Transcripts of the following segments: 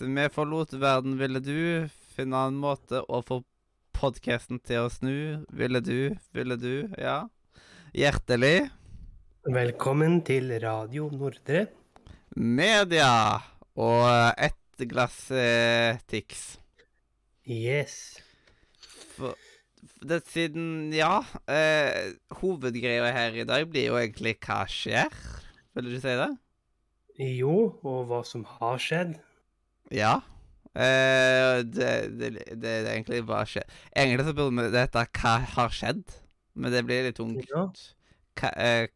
vi forlot verden, ville du finne en måte å få podkasten til å snu? Ville du? Ville du? Ja. Hjertelig. Velkommen til Radio Nordre. Media og ett glass eh, Tix. Yes. For, det, siden Ja. Eh, hovedgreia her i dag blir jo egentlig hva skjer? Vil du si det? Jo, og hva som har skjedd. Ja. Eh, det, det, det er egentlig bare skjedd. Egentlig så burde det hete 'Hva har skjedd?', men det blir litt tungt. Hva, eh,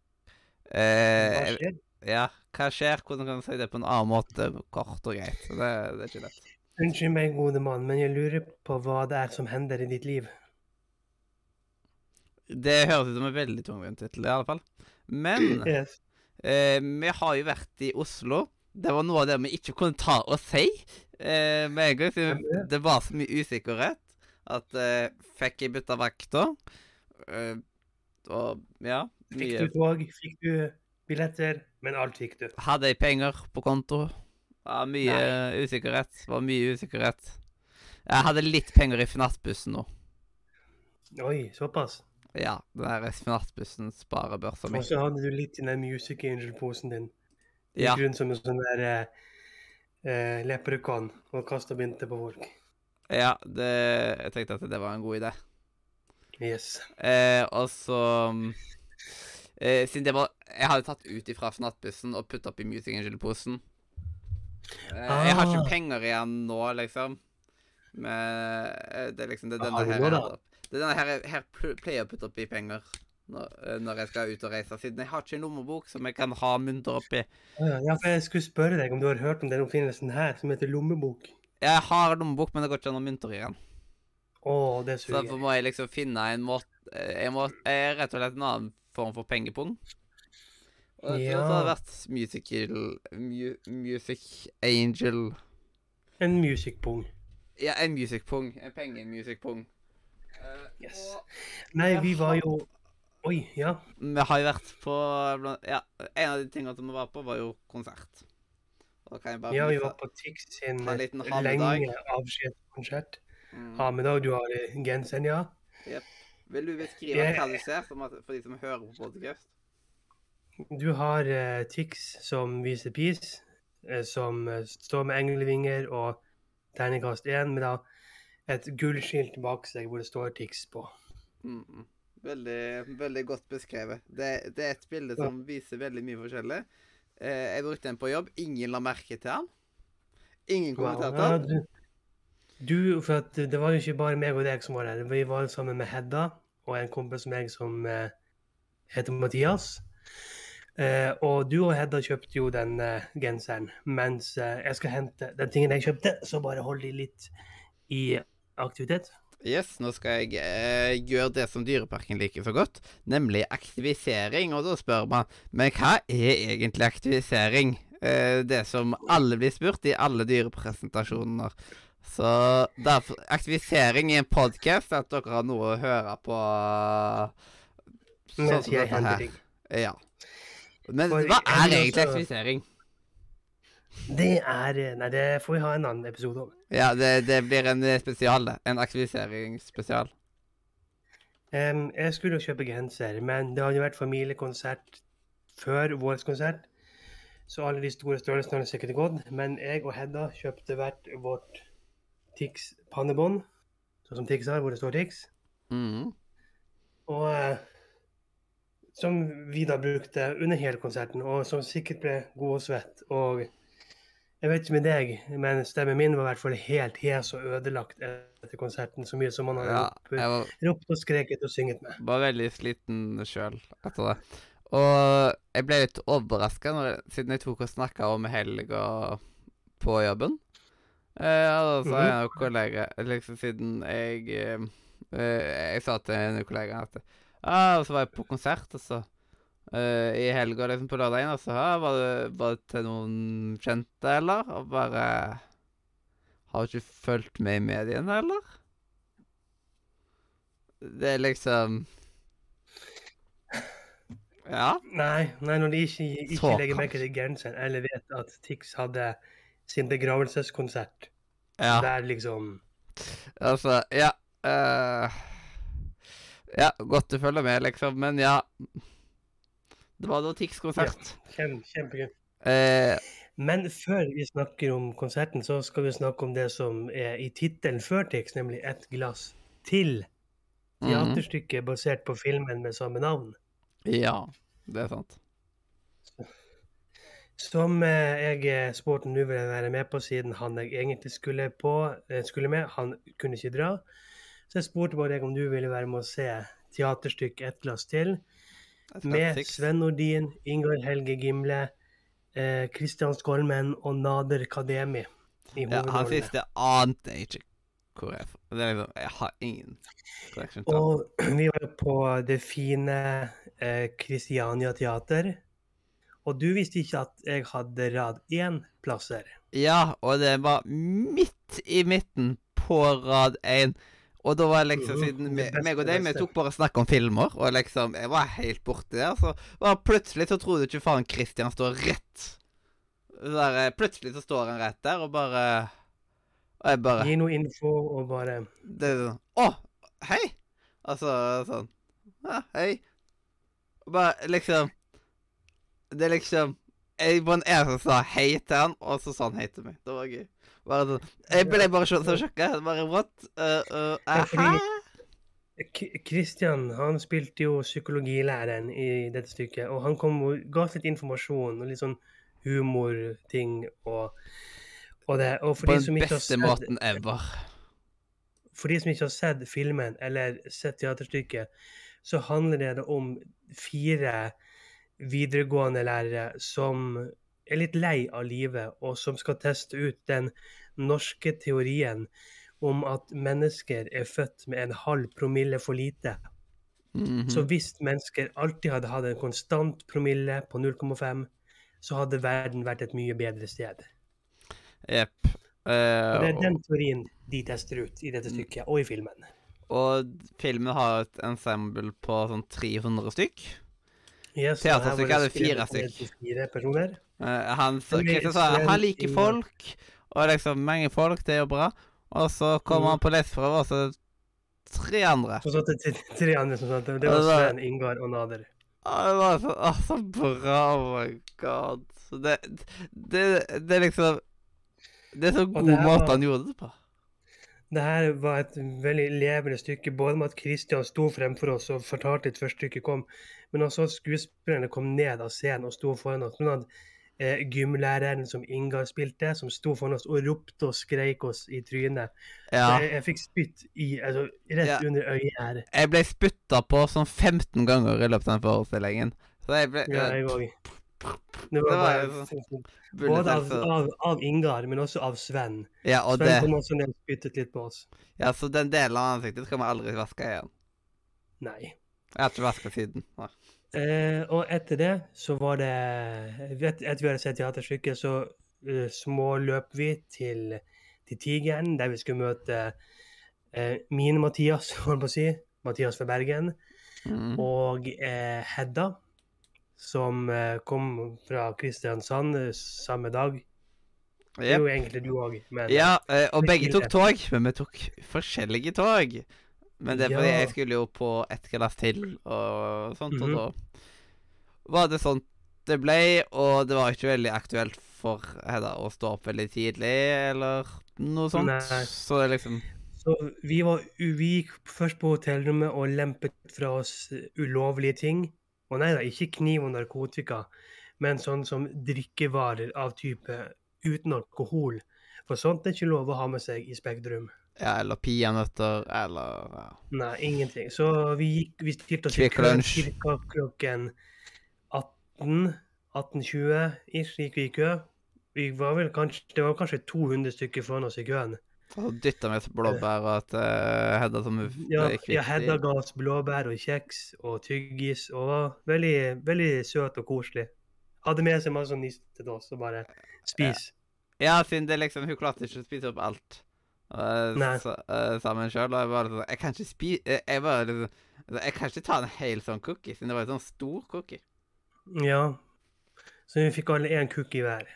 Hva eh, skjer? ja, hva skjer? Hvordan kan du si det på en annen måte? Kort og greit. Så det, det er ikke lett. Unnskyld meg, gode mann, men jeg lurer på hva det er som hender i ditt liv. Det høres ut som en veldig tungvint tittel, i alle fall. Men Yes. eh, vi har jo vært i Oslo. Det var noe av det vi ikke kunne ta og si eh, med en gang. siden Det var så mye usikkerhet at eh, fikk jeg bytta vakta? Eh, og ja Fikk mye du tog, fikk du billetter, men alt fikk du. Hadde jeg penger på konto? Ja, mye usikkerhet. Var mye usikkerhet. Jeg hadde litt penger i Finansbussen nå. Oi, såpass. Ja, den der Finansbussen sparebørsa mi. Og så hadde du litt i den Music Angel-posen din. Ja. grunn rundt som en sånn der eh, eh, og kasta mynter på folk. ja det, jeg tenkte at det var en god idé. Yes. Eh, og så eh, Siden det var Jeg hadde tatt ut ifra Fnattbussen og putta oppi Music Angel-posen. Eh, Jeg har Ah. ikke penger igjen nå, liksom. Men eh, det er liksom det er denne her, Det er denne her her pleier å putte oppi penger når, eh, når jeg skal ut og reise. Siden jeg har ikke en lommebok som jeg kan ha mynter oppi. Ja, for jeg skulle spørre deg om du har hørt om den oppfinnelsen her, som heter lommebok. Jeg har lommebok, men det går ikke an å mynter i den. Oh, det Så derfor må jeg liksom finne en måte Jeg må jeg er rett og slett en annen form for pengepung. Og jeg tror det hadde vært musical mu, Music Angel En musicpung. Ja, en musicpung. En pengemusicpung. Uh, Yes. Nei, vi var jo Oi, ja. Vi har jo vært på Ja, en av de tingene som vi var på, var jo konsert. Og da kan jeg bare Ja, vi var på Tix sin lenge en konsert. avskjedskonsert. Mm. Hamedag, du har genseren, ja. Vil du beskrive hva du ser, for de som hører på podkast? Du har uh, Tix som viser pis, uh, som uh, står med englevinger og terningkast én, med da et gullskilt bak seg hvor det står Tix på. Mm, mm. Veldig, veldig godt beskrevet. Det, det er et bilde som viser veldig mye forskjellig. Eh, jeg brukte den på jobb. Ingen la merke til den. Ingen kommenterte Ja, du, du, for det var jo ikke bare meg og deg som var der. Vi var sammen med Hedda og en kompis med meg som eh, heter Mathias. Eh, og du og Hedda kjøpte jo den eh, genseren, mens eh, jeg skal hente den tingen jeg kjøpte, så bare hold de litt i aktivitet. Yes, nå skal jeg eh, gjøre det som Dyreparken liker så godt, nemlig aktivisering. Og da spør man men hva er egentlig aktivisering? Eh, det som alle blir spurt i alle dyrepresentasjoner. Så derfor, aktivisering i en podkast at dere har noe å høre på. sånn som dette her. Ja. Men hva er egentlig aktivisering? Det er Nei, det får vi ha en annen episode om. Ja, det, det blir en eh, spesial, det. En aktiviseringsspesial. Um, jeg skulle jo kjøpe genser, men det hadde jo vært familiekonsert før vår konsert. Så alle de store størrelsene hadde sikkert gått. Men jeg og Hedda kjøpte hvert vårt Tix pannebånd, sånn som Tix har, hvor det står Tix. Mhm. Og uh, som vi da brukte under hele konserten, og som sikkert ble god og svett. Og jeg vet ikke med deg, men stemmen min var i hvert fall helt hes og ødelagt etter konserten. Så mye som man hadde Ja, ropt, var ropt og skreket og synget med. var veldig sliten sjøl etter det. Og jeg ble litt overraska siden jeg tok og snakka om helga på jobben. Eh, og så jeg en kollega liksom Siden jeg eh, eh, Jeg sa til en kollega at ah, Og så var jeg på konsert, og så eh, I helga, liksom på lørdagen, altså, så var, det, var det til noen kjente, eller? Og bare Har du ikke fulgt med i mediene, eller? Det er liksom Ja. Nei, nei, når de ikke, ikke Så legger merke til genseren, eller vet at Tix hadde sin begravelseskonsert. Ja, Der liksom altså Ja. uh, ja, godt du følger med, liksom, men ja. Det var da Tix-konsert. kjem, Kjempegøy. Eh, Men før vi snakker om konserten, så skal vi snakke om det som er i tittelen før Tix, nemlig 'Et glass til'. mhm. Teaterstykket basert på filmen med samme navn. Ja, det er sant. Som eh, jeg eh, spurte nå vil jeg være med på, siden han jeg egentlig skulle, på, eh, skulle med, han kunne ikke dra. Så jeg spurte bare deg om du ville være med å se teaterstykket 'Et glass til'. Med Sven Nordin, Ingar Helge Gimle, eh, Kristian Skolmen og Nader Kademi Ja, han siste ante jeg ikke hvor jeg. Det er liksom Jeg har ingen connection til. Og vi var på det fine eh, Christiania Teater. Og du visste ikke at jeg hadde rad én plasser. Ja, og det var midt i midten på rad én. Og da var liksom, siden me- meg og deg, vi tok bare snakk om filmer, og liksom, jeg var helt borti der, så bare plutselig så tror du ikke faen Christian står rett. Der, eh, plutselig så står han rett der, og bare Og jeg bare Gi noe info og bare Det er sånn Å, hei! Altså sånn Ja, hei. Og bare liksom Det er liksom Jeg var den eneste som sa hei til han, og så sa han hei til meg. Det var gøy. Bare sånn Jeg ble bare så, så sjokka. Bare what? Uh, uh, Ja, fordi- hæ? K- Christian han spilte jo psykologilæreren i dette stykket, og han kom og ga oss litt informasjon og litt sånn humorting og, og det. Og På den beste sett måten ever. For de som ikke har sett filmen eller sett teaterstykket, så handler det om fire videregående lærere som er litt lei av livet, og som skal teste ut den norske teorien om at mennesker er født med en halv promille for lite. Mhm. Så hvis mennesker alltid hadde hatt en konstant promille på 0,5, så hadde verden vært et mye bedre sted. Jepp. Og det er Uh, den teorien de tester ut i dette stykket, og i filmen. og filmen har et ensemble på sånn 300 stykk. Yes, Teaterstykket hadde fire stykk. Fire personer. Eh, han sa han liker folk, og liksom mange folk, det er jo bra. Og så kommer Mhm. han på leseprøve, og så tre andre. Og Så til tre- andre som satt. Det var Sven, Ingar og Nader. Å, det var så, å, så bra, oh my god. Så det, det, det er liksom Det er så god måte var- han gjorde det på. Det her var et veldig levende stykke, både med at Christian sto fremfor oss og fortalte litt før stykket kom, men også at skuespillerne kom ned av scenen og sto foran oss. men annet eh, gymlæreren som Ingar spilte, som sto foran oss og ropte og skreik oss i trynet. Ja. Jeg, jeg fikk spytt i, altså, rett Ja. under øyet her. Jeg ble spytta på sånn 15 ganger i løpet av den forestillingen. Så jeg ble Ja, jeg òg. Det Det var var bare jo sånn Både av, av, av Ingar, men også av Sven. Ja, og Sven det kom også ned og spyttet litt på oss. Ja, så den delen av ansiktet skal vi aldri vaske igjen. Nei. Jeg har ikke vaska siden. Nei. Eh, og etter det så var det et- Etter vi hadde sett teaterstykket, så uh, småløp vi til, til Tigeren, der vi skulle møte uh, min Mathias, holdt på å si. Mathias fra Bergen. Mm. Og uh, Hedda, som kom fra Kristiansand samme dag. Det er jo egentlig du òg, Ja, og begge tok tog, men vi tok forskjellige tog. Men det er fordi Ja. jeg skulle jo på ett glass til og sånt, Mhm. og da var det sånn det ble, og det var ikke veldig aktuelt for Hedda å stå opp veldig tidlig, eller noe sånt. Nei. Så det liksom Så vi, var, vi gikk først på hotellrommet og lempet fra oss ulovlige ting. Og nei da, ikke kniv og narkotika, men sånn som drikkevarer av type uten alkohol. For sånt er ikke lov å ha med seg i Spektrum. Ja, eller peanøtter, eller ja. Nei, ingenting. Så vi gikk, vi stilte oss i kø ca. klokken 18, 18.20 ish gikk vi i kø. Vi var vel kanskje, det var kanskje 200 stykker foran oss i køen. Og dytta med blåbær og at uh, Hedda som Ja, gikk ja. Hedda ga oss blåbær og kjeks og tyggis og var veldig, veldig søt og koselig. Hadde med seg masse niss til oss og bare spis. Ja, siden det liksom Hun klarte ikke å spise opp alt uh, uh, sammen sjøl. Og jeg bare sånn Jeg kan ikke spise Jeg bare liksom altså, Jeg kan ikke ta en hel sånn cookie, siden det var en sånn stor cookie. Ja. Så vi fikk alle én cookie hver.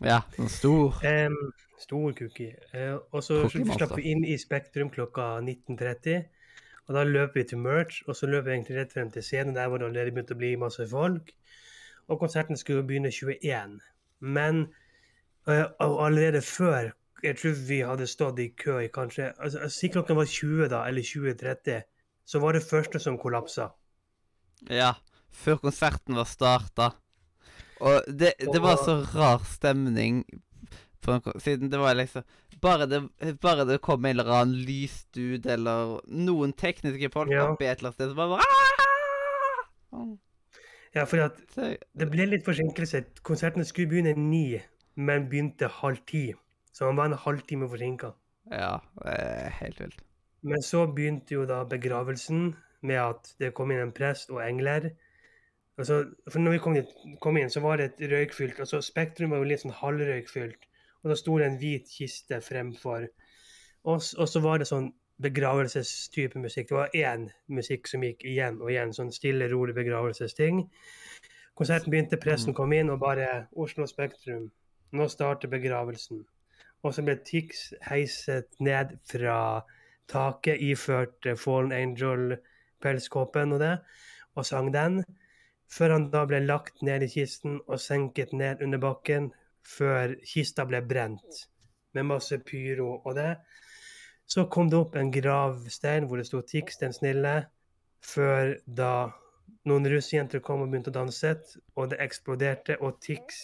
Ja, sånn stor. Um, stor cookie. Uh, og så slapp vi inn i Spektrum klokka 19.30. Og da løp vi til merch, og så løp vi egentlig rett frem til scenen. Der hvor det allerede begynte å bli masse folk. Og konserten skulle begynne 21. Men eh, og allerede før Jeg tror vi hadde stått i kø i kanskje altså, Si klokken var 20, da, eller 20.30. Så var det første som kollapsa. Ja, før konserten var starta. Og det, det var så rar stemning en, siden det var liksom bare det, bare det kom en eller annen lysdude eller noen tekniske folk Ja. oppi et eller annet sted, så bare Aah! Ja, for at Det ble litt forsinkelse. Konserten skulle begynne ni, men begynte halv ti. Så han var en halvtime forsinka. Ja, det er helt vilt. Men så begynte jo da begravelsen med at det kom inn en prest og engler. Og så, for når vi kom, dit, kom inn, så var det et røykfylt. altså Spektrum var jo litt sånn halvrøykfylt. Og da sto det en hvit kiste fremfor. Og, og så var det sånn begravelsestype musikk. Det var én musikk som gikk igjen og igjen. Sånn stille, rolig begravelsesting. Konserten begynte, pressen kom inn, og bare Oslo Spektrum. Nå starter begravelsen. Og så ble Tix heiset ned fra taket iført eh, Fallen Angel-pelskåpen og det, og sang den. Før han da ble lagt ned i kisten og senket ned under bakken, før kista ble brent med masse pyro og det. Så kom det opp en gravstein hvor det sto Tix den snille, før da noen russejenter kom og begynte å danse, og det eksploderte, og Tix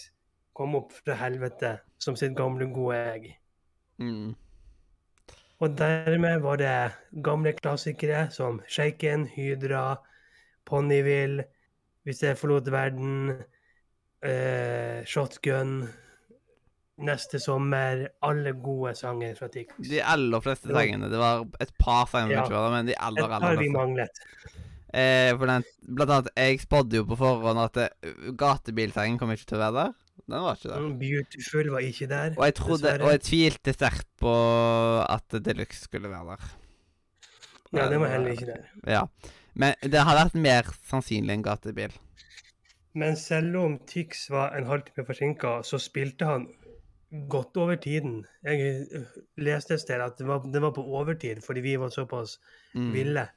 kom opp fra helvete som sitt gamle, gode jeg. Mm. Og dermed var det gamle klassikere som Shaken, Hydra, Ponyville, Hvis jeg forlot verden, eh, Shotgun, Neste sommer Alle gode sanger fra Tix. De aller fleste Ja. sangene. Det var et par sanger, Ja. ikke var det, men de aller, Et aller par vi fleste. manglet. Eh, for den, blant annet, jeg spådde jo på forhånd at eh, gatebilsangen kom ikke til å være der. Den var ikke der. Beautiful var ikke der. Og jeg trodde, og jeg tvilte sterkt på at Deluxe skulle være der. Ja, den var heller ikke der. Ja. Men det har vært mer sannsynlig en gatebil. Men selv om Tix var en halvtime forsinka, så spilte han godt over tiden. Jeg øh, leste et sted at det var, det var på overtid fordi vi var såpass Mm. ville.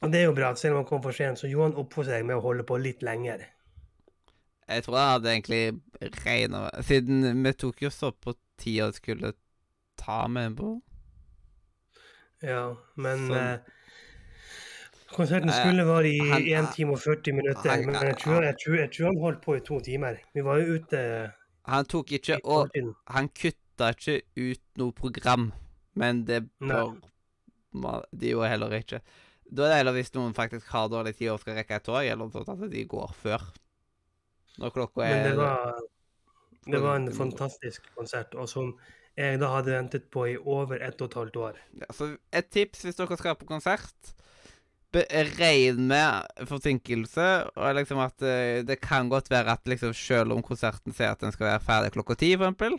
Og det er jo bra. Selv om han kom for sent, så gjorde han opp for seg med å holde på litt lenger. Jeg tror jeg hadde egentlig regna med Siden vi tok jo så på tida vi skulle ta med på. Ja, men Sånn. eh, Konserten Eh, skulle vare i han- 1 time og 40 minutter, han- men jeg tror, jeg, tror, jeg tror han holdt på i to timer. Vi var jo ute Han tok ikke og. Han kutta ikke ut noe program, men det bør de jo heller ikke. Da er det heller hvis noen faktisk har dårlig tid og skal rekke et tog, eller sånn at de går før. Når klokka Men er det var, det var en fantastisk konsert, og som jeg da hadde ventet på i over ett og et halvt år. ja, Så et tips hvis dere skal på konsert Regn med forsinkelse, og liksom at eh, det kan godt være at liksom selv om konserten sier at den skal være ferdig klokka ti, for eksempel,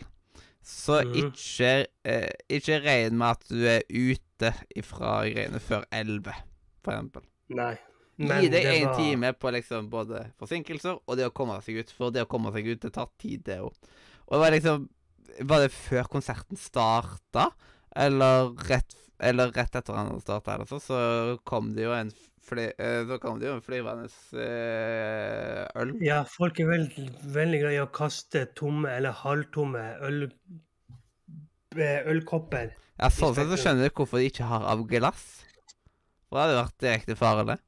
så mm. ikke, eh, ikke regn med at du er ute ifra greiene før elleve, for eksempel. Nei. Gi deg det en var- time på liksom både forsinkelser og det å komme seg ut. For det å komme seg ut, det tar tid, det òg. Og det var liksom Var det før konserten starta, eller rett, eller rett etter den starta, eller så, så kom det jo en fly, eh, så kom det jo en flyvende eh, øl. Ja, folk er veld, veldig glad i å kaste tomme eller halvtomme øl, eh, ølkopper. Ja, sånn sett så skjønner du hvorfor de ikke har av glass. For det hadde vært direkte farlig.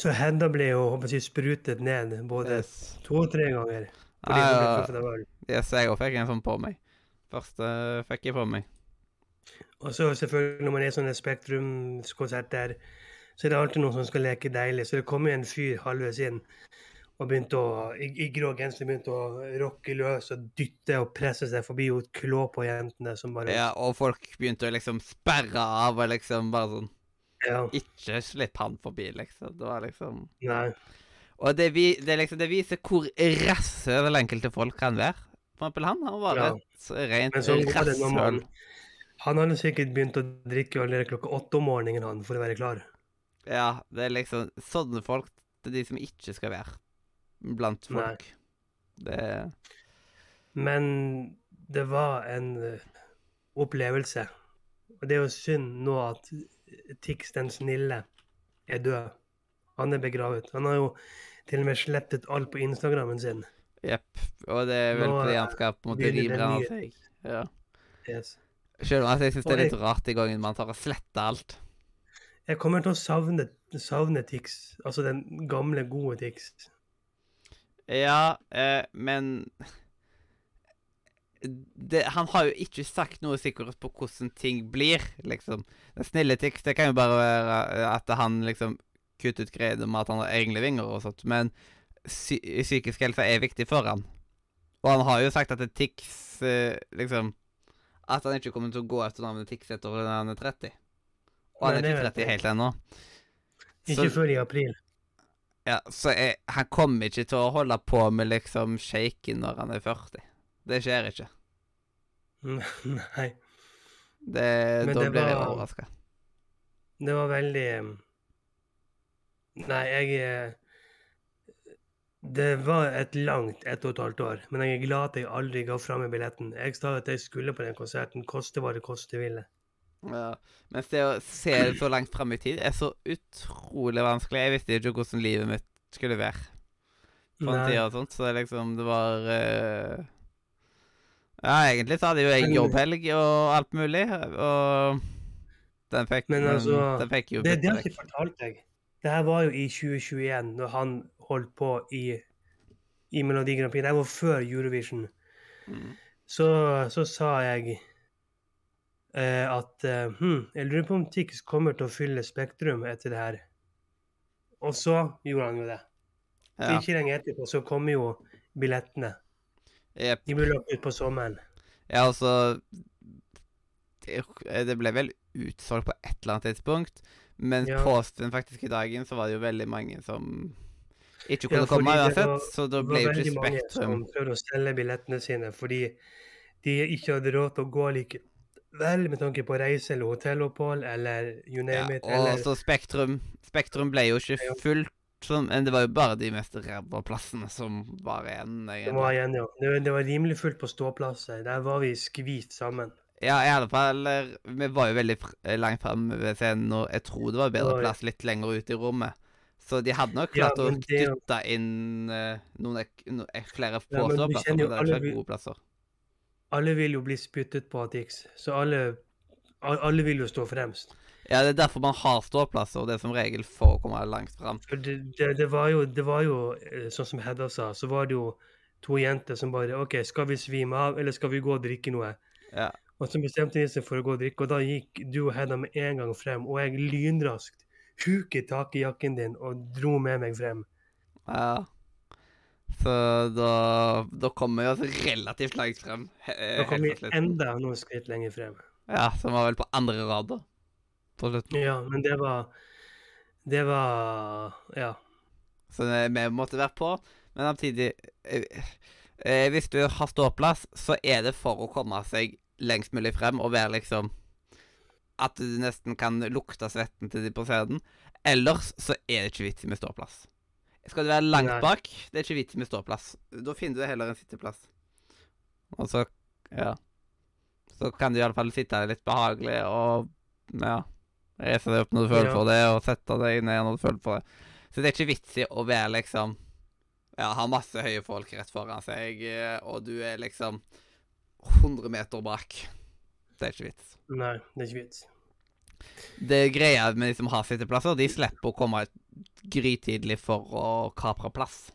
Så henda ble jo jeg, sprutet ned både Yes. to og tre ganger. Fordi Ja, hun ble ja, yes, jeg òg fikk en sånn på meg. Første fikk jeg på meg. Og så selvfølgelig når man er i sånne Spektrum-konserter, så er det alltid noen som skal leke deilig. Så det kom en fyr halvveis inn og begynte å, i, i grå genser begynte å rocke løs og dytte og presse seg forbi og klå på jentene som bare Ja, og folk begynte å liksom sperre av og liksom bare sånn Ja, Ikke slipp han forbi, liksom. Det var liksom nei. Og det, vi, det, liksom, det viser hvor rasshøl enkelte folk kan være. For eksempel han. Han var Ja. et rent rasshøl. Han hadde sikkert begynt å drikke allerede klokka åtte om morgenen han, for å være klar. Ja, det er liksom Sånne folk det er de som ikke skal være blant Nei. folk. Det Men det var en eh, opplevelse. Og det er jo synd nå at Tix den snille er død. Han er begravet. Han har jo til og med slettet alt på Instagrammen sin. Jepp. Og det er vel fordi han skal på en måte rive ribrenne seg. Ja. Yes. Selv om jeg syns det er litt rart i gangen man tar og sletter alt. Jeg kommer til å savne, savne Tix, altså den gamle, gode Tix. Ja, eh, men det, Han har jo ikke sagt noe sikkert på hvordan ting blir, liksom. Den snille Tix, det kan jo bare være at han liksom kuttet greiene om at han har egne vinger og sånt, men psy psykisk helse er viktig for han. Og han har jo sagt at det Tix eh, liksom At han ikke kommer til å gå etter navnet Tix etter at han er 30. Og han Nei, er ikke 30 helt ennå. Ikke før i april. Ja, så jeg, han kommer ikke til å holde på med liksom shaken når han er 40. Det skjer ikke. Nei. Det, Men da det blir jeg var- overraska. Det var veldig Nei, jeg eh, Det var et langt ett og et halvt år, men jeg er glad at jeg aldri ga fra meg billetten. Jeg sa at jeg skulle på den konserten, koste hva det koste ville. Ja. Mens det å se det så langt fram i tid er så utrolig vanskelig. Jeg visste ikke hvordan livet mitt skulle være på den Nei. tida og sånt, så det liksom Det var eh, Ja, egentlig så hadde jo jeg jobbhelg og alt mulig, og den fikk Men men altså, den fikk jo Det, det har jeg ikke fortalt deg. Det her var jo i 2021, når han holdt på i, i Melodi Grand Prix. Det var før Eurovision. Mm. Så, så sa jeg eh, at eh, hm, jeg lurer på om Tix kommer til å fylle Spektrum etter det her. Og så gjorde han jo det. Ja. Ikke lenge etterpå så kommer jo billettene. Jep. De ble lagt ut på sommeren. Ja, altså det, det ble vel utsolgt på et eller annet tidspunkt, men Ja. påsken faktisk i dagen så var det jo veldig mange som ikke kunne Ja, komme det uansett, var- så da Det ble jo ikke veldig mange som prøvde å selge billettene sine fordi de ikke hadde råd til å gå likevel med tanke på reise eller hotellopphold eller you ja, name it. Og så Spektrum Spektrum ble jo ikke fullt, som, men det var jo bare de mest ræva plassene som var igjen. det var igjen, ja. Det, det var rimelig fullt på ståplasser. Der var vi skvist sammen. Ja, i alle fall Vi var jo veldig langt framme ved scenen, og jeg tror det var bedre plass litt lenger ute i rommet. Så de hadde nok Ja, klart å dytte dytte inn uh, noen ek no flere Ja, få ståplasser, kjenner men det er ikke gode plasser. Alle vil jo bli spyttet på av Tix, så alle, alle vil jo stå fremst. Ja, det er derfor man har ståplasser, og det er som regel for å komme langt fram. Det, det, det var jo, det var jo eh, sånn som Hedda sa, så var det jo to jenter som bare OK, skal vi svime av, eller skal vi gå og drikke noe? Ja. Og så bestemte de seg for å gå og drikke, og da gikk du og Hedda med en gang frem, og jeg lynraskt huket tak i jakken din og dro med meg frem. ja. Så da, da kommer vi altså relativt langt frem. he- Da kom vi enda noen skritt lenger frem. Ja, som var vel på andre rad, da. På slutten. Ja, men det var Det var Ja. Så vi måtte være på. Men samtidig eh, eh, Hvis du har ståplass, så er det for å komme seg lengst mulig frem og være liksom At du nesten kan lukte svetten til de på scenen. Ellers så er det ikke vits i med ståplass. Skal du være langt Nei. bak, det er ikke vits i med ståplass. Da finner du heller en sitteplass. Og så Ja. Så kan du iallfall sitte litt behagelig og ja, reise deg opp når du føler Ja. for det, og sette deg ned når du føler for det. Så det er ikke vits i å være liksom Ja, ha masse høye folk rett foran seg, eh, og du er liksom 100 meter bak. Det er ikke vits. Nei, det er ikke vits. Det greia med de som har sitteplasser, de slipper å komme grytidlig for å kapre plass.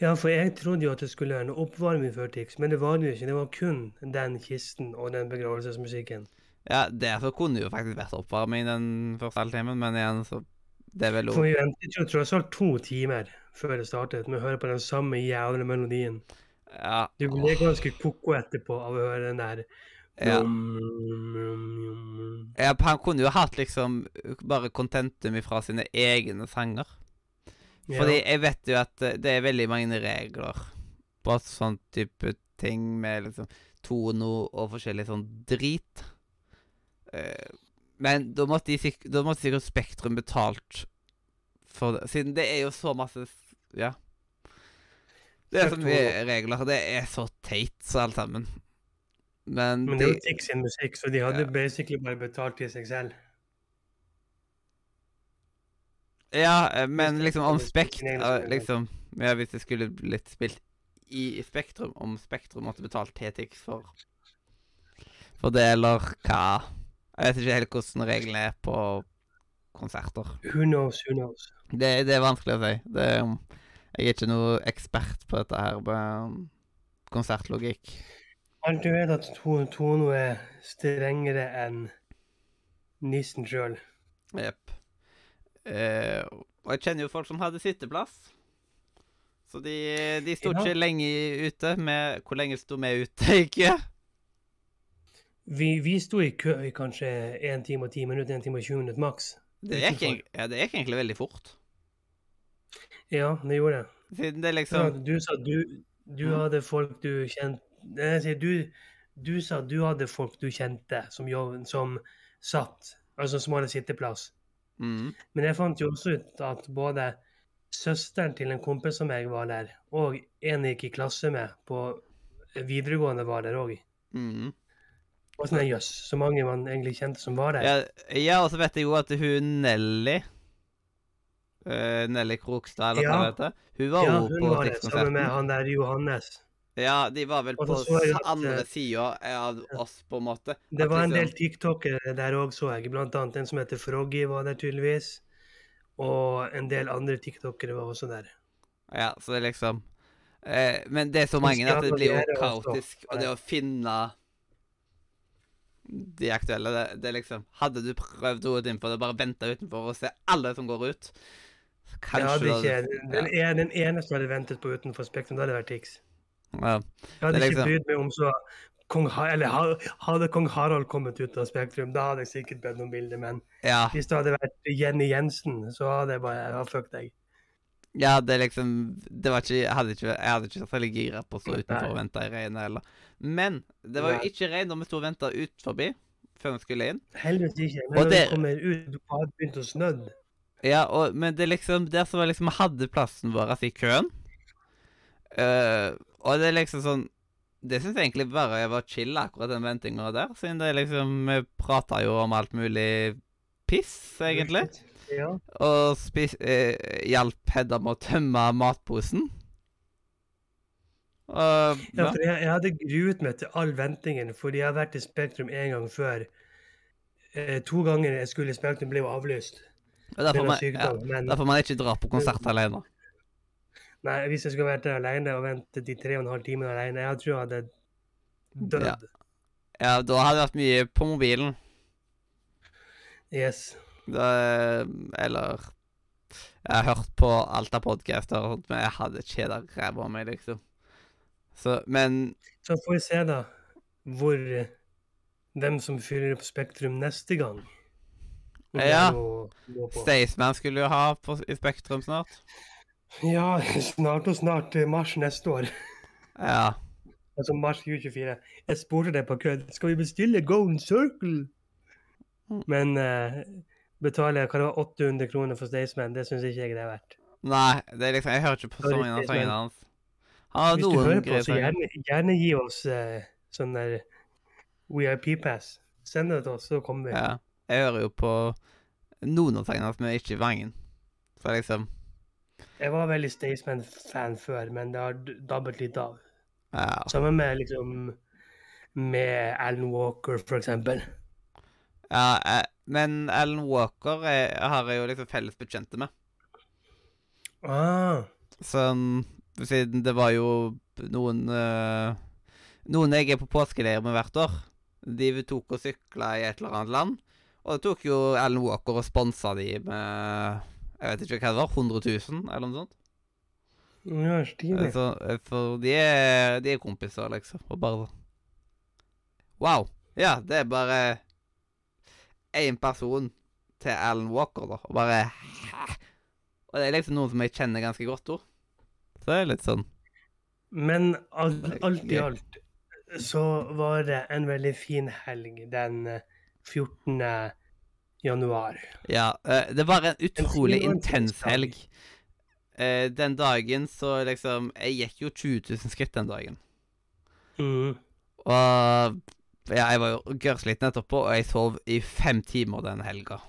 Ja, for jeg trodde jo at det skulle være noe oppvarming før Tix, men det var det jo ikke. Det var kun den kisten og den begravelsesmusikken. Ja, det så kunne jo faktisk vært oppvarming den første halvtimen, men igjen, så Det er vel For lov. vi ventet jo tross alt to timer før det startet med å høre på den samme jævla melodien. Ja. Du ble ganske ko-ko etterpå av å høre den der Ja. Ja, Han kunne jo hatt liksom bare contentum ifra sine egne sanger. Ja. Fordi jeg vet jo at eh, det er veldig mange regler på sånn type ting med liksom tono og forskjellig sånn drit. Eh, Men da måtte, de da måtte sikkert Spektrum betalt for det, siden det er jo så masse Ja. Det er så mye regler. Det er så teit, så alt sammen. Men, Men det er jo Tix sin musikk, så de hadde Ja. basically bare betalt til seg selv. Ja, eh, men liksom om Spektrum. Liksom Ja, hvis det skulle blitt spilt i Spektrum, om Spektrum måtte betalt TTX for For det, eller hva Jeg vet ikke helt hvordan reglene er på konserter. Who knows, who knows. Det, det er vanskelig å si. Det, jeg er ikke noe ekspert på dette her med um, konsertlogikk. Alt du vet at Tono er strengere enn nissen sjøl. Jepp. Eh, og jeg kjenner jo folk som hadde sitteplass. Så de, de sto Ja. ikke lenge ute. Med, hvor lenge sto vi ute i kø? Vi, vi sto i kø i kanskje 1 time og 10 minutter, 1 time og 20 minutter maks. Det gikk, ja, det gikk egentlig veldig fort. Ja, det gjorde det. Siden det Ja, liksom du sa du, du Mm. hadde folk du kjente du, du sa du hadde folk du kjente som, som satt, altså som hadde sitteplass. mm, Men jeg fant jo også ut at både søsteren til en kompis som jeg var der, og en jeg gikk i klasse med på videregående var der òg. mm. Og sånn, jøss, så mange man egentlig kjente som var der. Ja, ja, og så vet jeg jo at hun Nelly uh, Nelly Krokstad, eller hva Ja. det heter. Hun var Ja, jo hun på var det, sammen med han der Johannes. Ja, de var vel på at, andre eh, sida av oss, på en måte. Det var en liksom- del tiktokere der òg, så jeg. Blant annet en som heter Froggy var der tydeligvis. Og en del andre tiktokere var også der. Ja, så det liksom eh, Men det er så mange at det blir jo kaotisk. Og det å finne de aktuelle det, det liksom Hadde du prøvd å innenfor og bare venta utenfor og se alle som går ut så Jeg Kanskje hadde ikke, hadde- den, en, den eneste jeg hadde ventet på utenfor Spektrum, det hadde vært Tix. ja. Jeg hadde er ikke liksom- brydd meg om så Kong, eller, Hadde kong Harald kommet ut av Spektrum, da hadde jeg sikkert bedt om bilde. Men ja. hvis det hadde vært Jenny Jensen, så hadde jeg bare ja, fuck deg. Ja, det liksom Det var ikke Jeg hadde ikke, jeg hadde ikke vært veldig gira på å stå utenfor og vente i regnet heller. Men det var jo ikke regn når vi sto og venta ut forbi før vi skulle inn. Heldigvis ikke. Og når det- vi kommer ut, har det begynt å snødd. Ja, og, men det liksom Der som liksom hadde plassen vår i køen. uh, og det er liksom sånn Det syns jeg egentlig bare var chill, akkurat den ventinga der. Siden det liksom Vi prata jo om alt mulig piss, egentlig. Ja. Og spis, eh, hjalp Hedda med å tømme matposen. Uh, Ja, for jeg, jeg hadde gruet meg til all ventingen, fordi jeg har vært i Spektrum en gang før. Eh, to ganger jeg skulle i Spektrum, ble jo avlyst. Og derfor, man, sykdom, ja. Men derfor man ikke dra på konsert alene. nei, hvis jeg skulle vært der alene og ventet de tre og en halv timen alene, jeg tror jeg hadde dødd. Ja. Ja, da hadde det vært mye på mobilen. Yes. Eller Jeg har hørt på alt av podcaster, men jeg hadde kjeda ræva av meg, liksom. Så, men Så får vi se, da, hvor Hvem som fyller opp Spektrum neste gang. Ja. på. Staysman skulle jo ha på, i Spektrum snart. Ja, snart og snart eh, mars neste år. Ja. Altså mars 2024. Jeg spurte deg på kødd. Skal vi bestille Golden Circle? Mm. Men uh, betale hva det var, 800 kroner for Staysman, det syns ikke jeg det er verdt. Nei, det er liksom Jeg hører ikke på mange av sangene hans. Han har Hvis du hører på, så gjerne, gjerne gi oss uh, sånn der VIP-pass. Send det til oss, så kommer vi. Ja. Jeg hører jo på noen av sangene hans, men ikke Vangen. Så liksom Jeg var veldig Staysman-fan før, men det har dabbet litt av. Ja. Sammen med liksom med Alan Walker, for eksempel. ja eh, men Alan Walker er, har jeg jo liksom felles bekjente med. Ah, Sånn Siden det var jo noen uh, Noen jeg er på påskeleir med hvert år. De tok og sykla i et eller annet land. Og det tok jo Alan Walker og sponsa de med Jeg vet ikke hva det var, 100 000 eller noe sånt. ja, stilig. Så, for de er, de er kompiser, liksom. Og bare Wow. Ja, det er bare én person til Alan Walker, da. Og bare Hæ? Og det er liksom noen som jeg kjenner ganske godt òg. Så det er litt sånn Men alt, alt i alt så var det en veldig fin helg den eh, 14. januar. Ja. eh, det var en utrolig en intens helg. eh, den dagen så liksom Jeg gikk jo 20 000 skritt den dagen. Mm. Og jeg var jo gørrsliten etterpå, og jeg sov i fem timer den helga.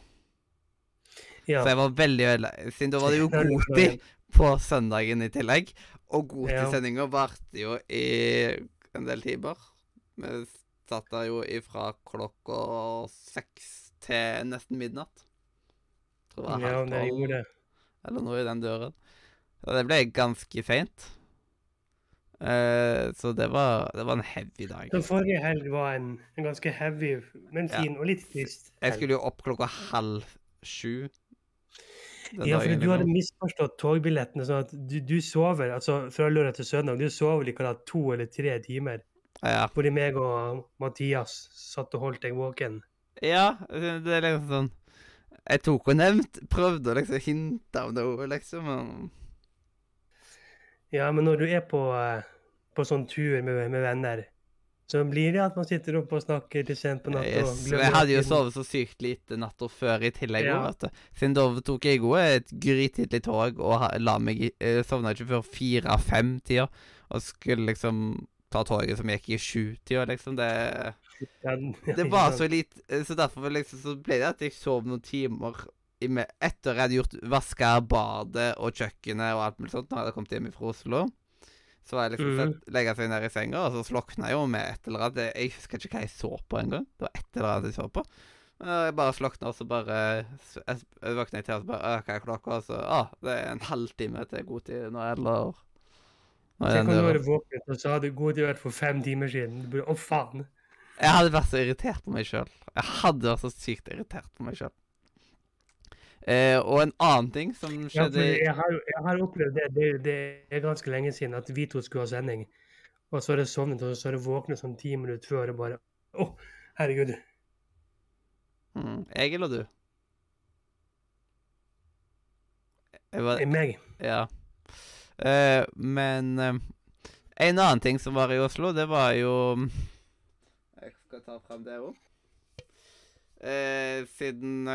Ja. Så jeg var veldig veldig Siden da var det jo Ja, tid på søndagen i tillegg. Og Ja. godtidssendinga varte jo i en del timer. Vi satt der jo ifra klokka seks til nesten midnatt. Tror det var ja, halv tolv, eller noe i den døren. Så det ble ganske seint. Eh, så det var, det var en heavy dag. Så forrige helg var en, en ganske heavy, men Ja. fin og litt trist. Jeg skulle jo opp klokka halv sju. Ja, for du hadde liksom. misforstått togbillettene. sånn at du, du sover altså fra lørdag til søndag. Du sover like da to eller tre timer. Ja. Fordi meg og Mathias satt og holdt deg våken. Ja, det er liksom sånn Jeg tok og nevnt, prøvde å liksom hinte av noe, liksom. Men Ja, men når du er på, eh, på sånn tur med, med venner, så blir det at man sitter oppe og snakker til sent på natta. yes, jeg hadde jo sovet så sykt lite natta før i tillegg. Ja. Vet du. Siden da tok jeg òg et grytidlig tog og la meg eh, Sovna ikke før fire-fem-tida. Og skulle liksom ta toget som gikk i sju-tida, liksom. Det Det var så lite eh, Så derfor liksom, så ble det at jeg sov noen timer etter jeg hadde gjort vaska badet og kjøkkenet og alt mulig sånt, når jeg hadde kommet hjem fra Oslo. Så var jeg liksom mm. sett, legge seg ned i senga, og så slokna jeg jo med et eller annet. Jeg- husker ikke hva jeg så på engang. Det var et eller annet jeg så på. Jeg bare slokna, og så bare jeg, våkna til og så bare «Å, Hva er klokka? Og så Å, det er en halvtime til nå, eller nå er Tenk om du hadde våknet, og så hadde god tid vært for fem timer siden. Du burde, Å, faen! Jeg hadde vært så irritert på meg sjøl. Jeg hadde vært så sykt irritert på meg sjøl. Eh, og en annen ting som skjedde ja, jeg, har, jeg har opplevd det, det. Det er ganske lenge siden at vi to skulle ha sending. Og så har jeg sovnet, og så har jeg våknet sånn ti minutter før og bare Å, herregud. mm, Jeg eller du? Jeg var, meg. ja. Eh, men eh, en annen ting som var i Oslo, det var jo Jeg skal ta frem det òg. Eh, siden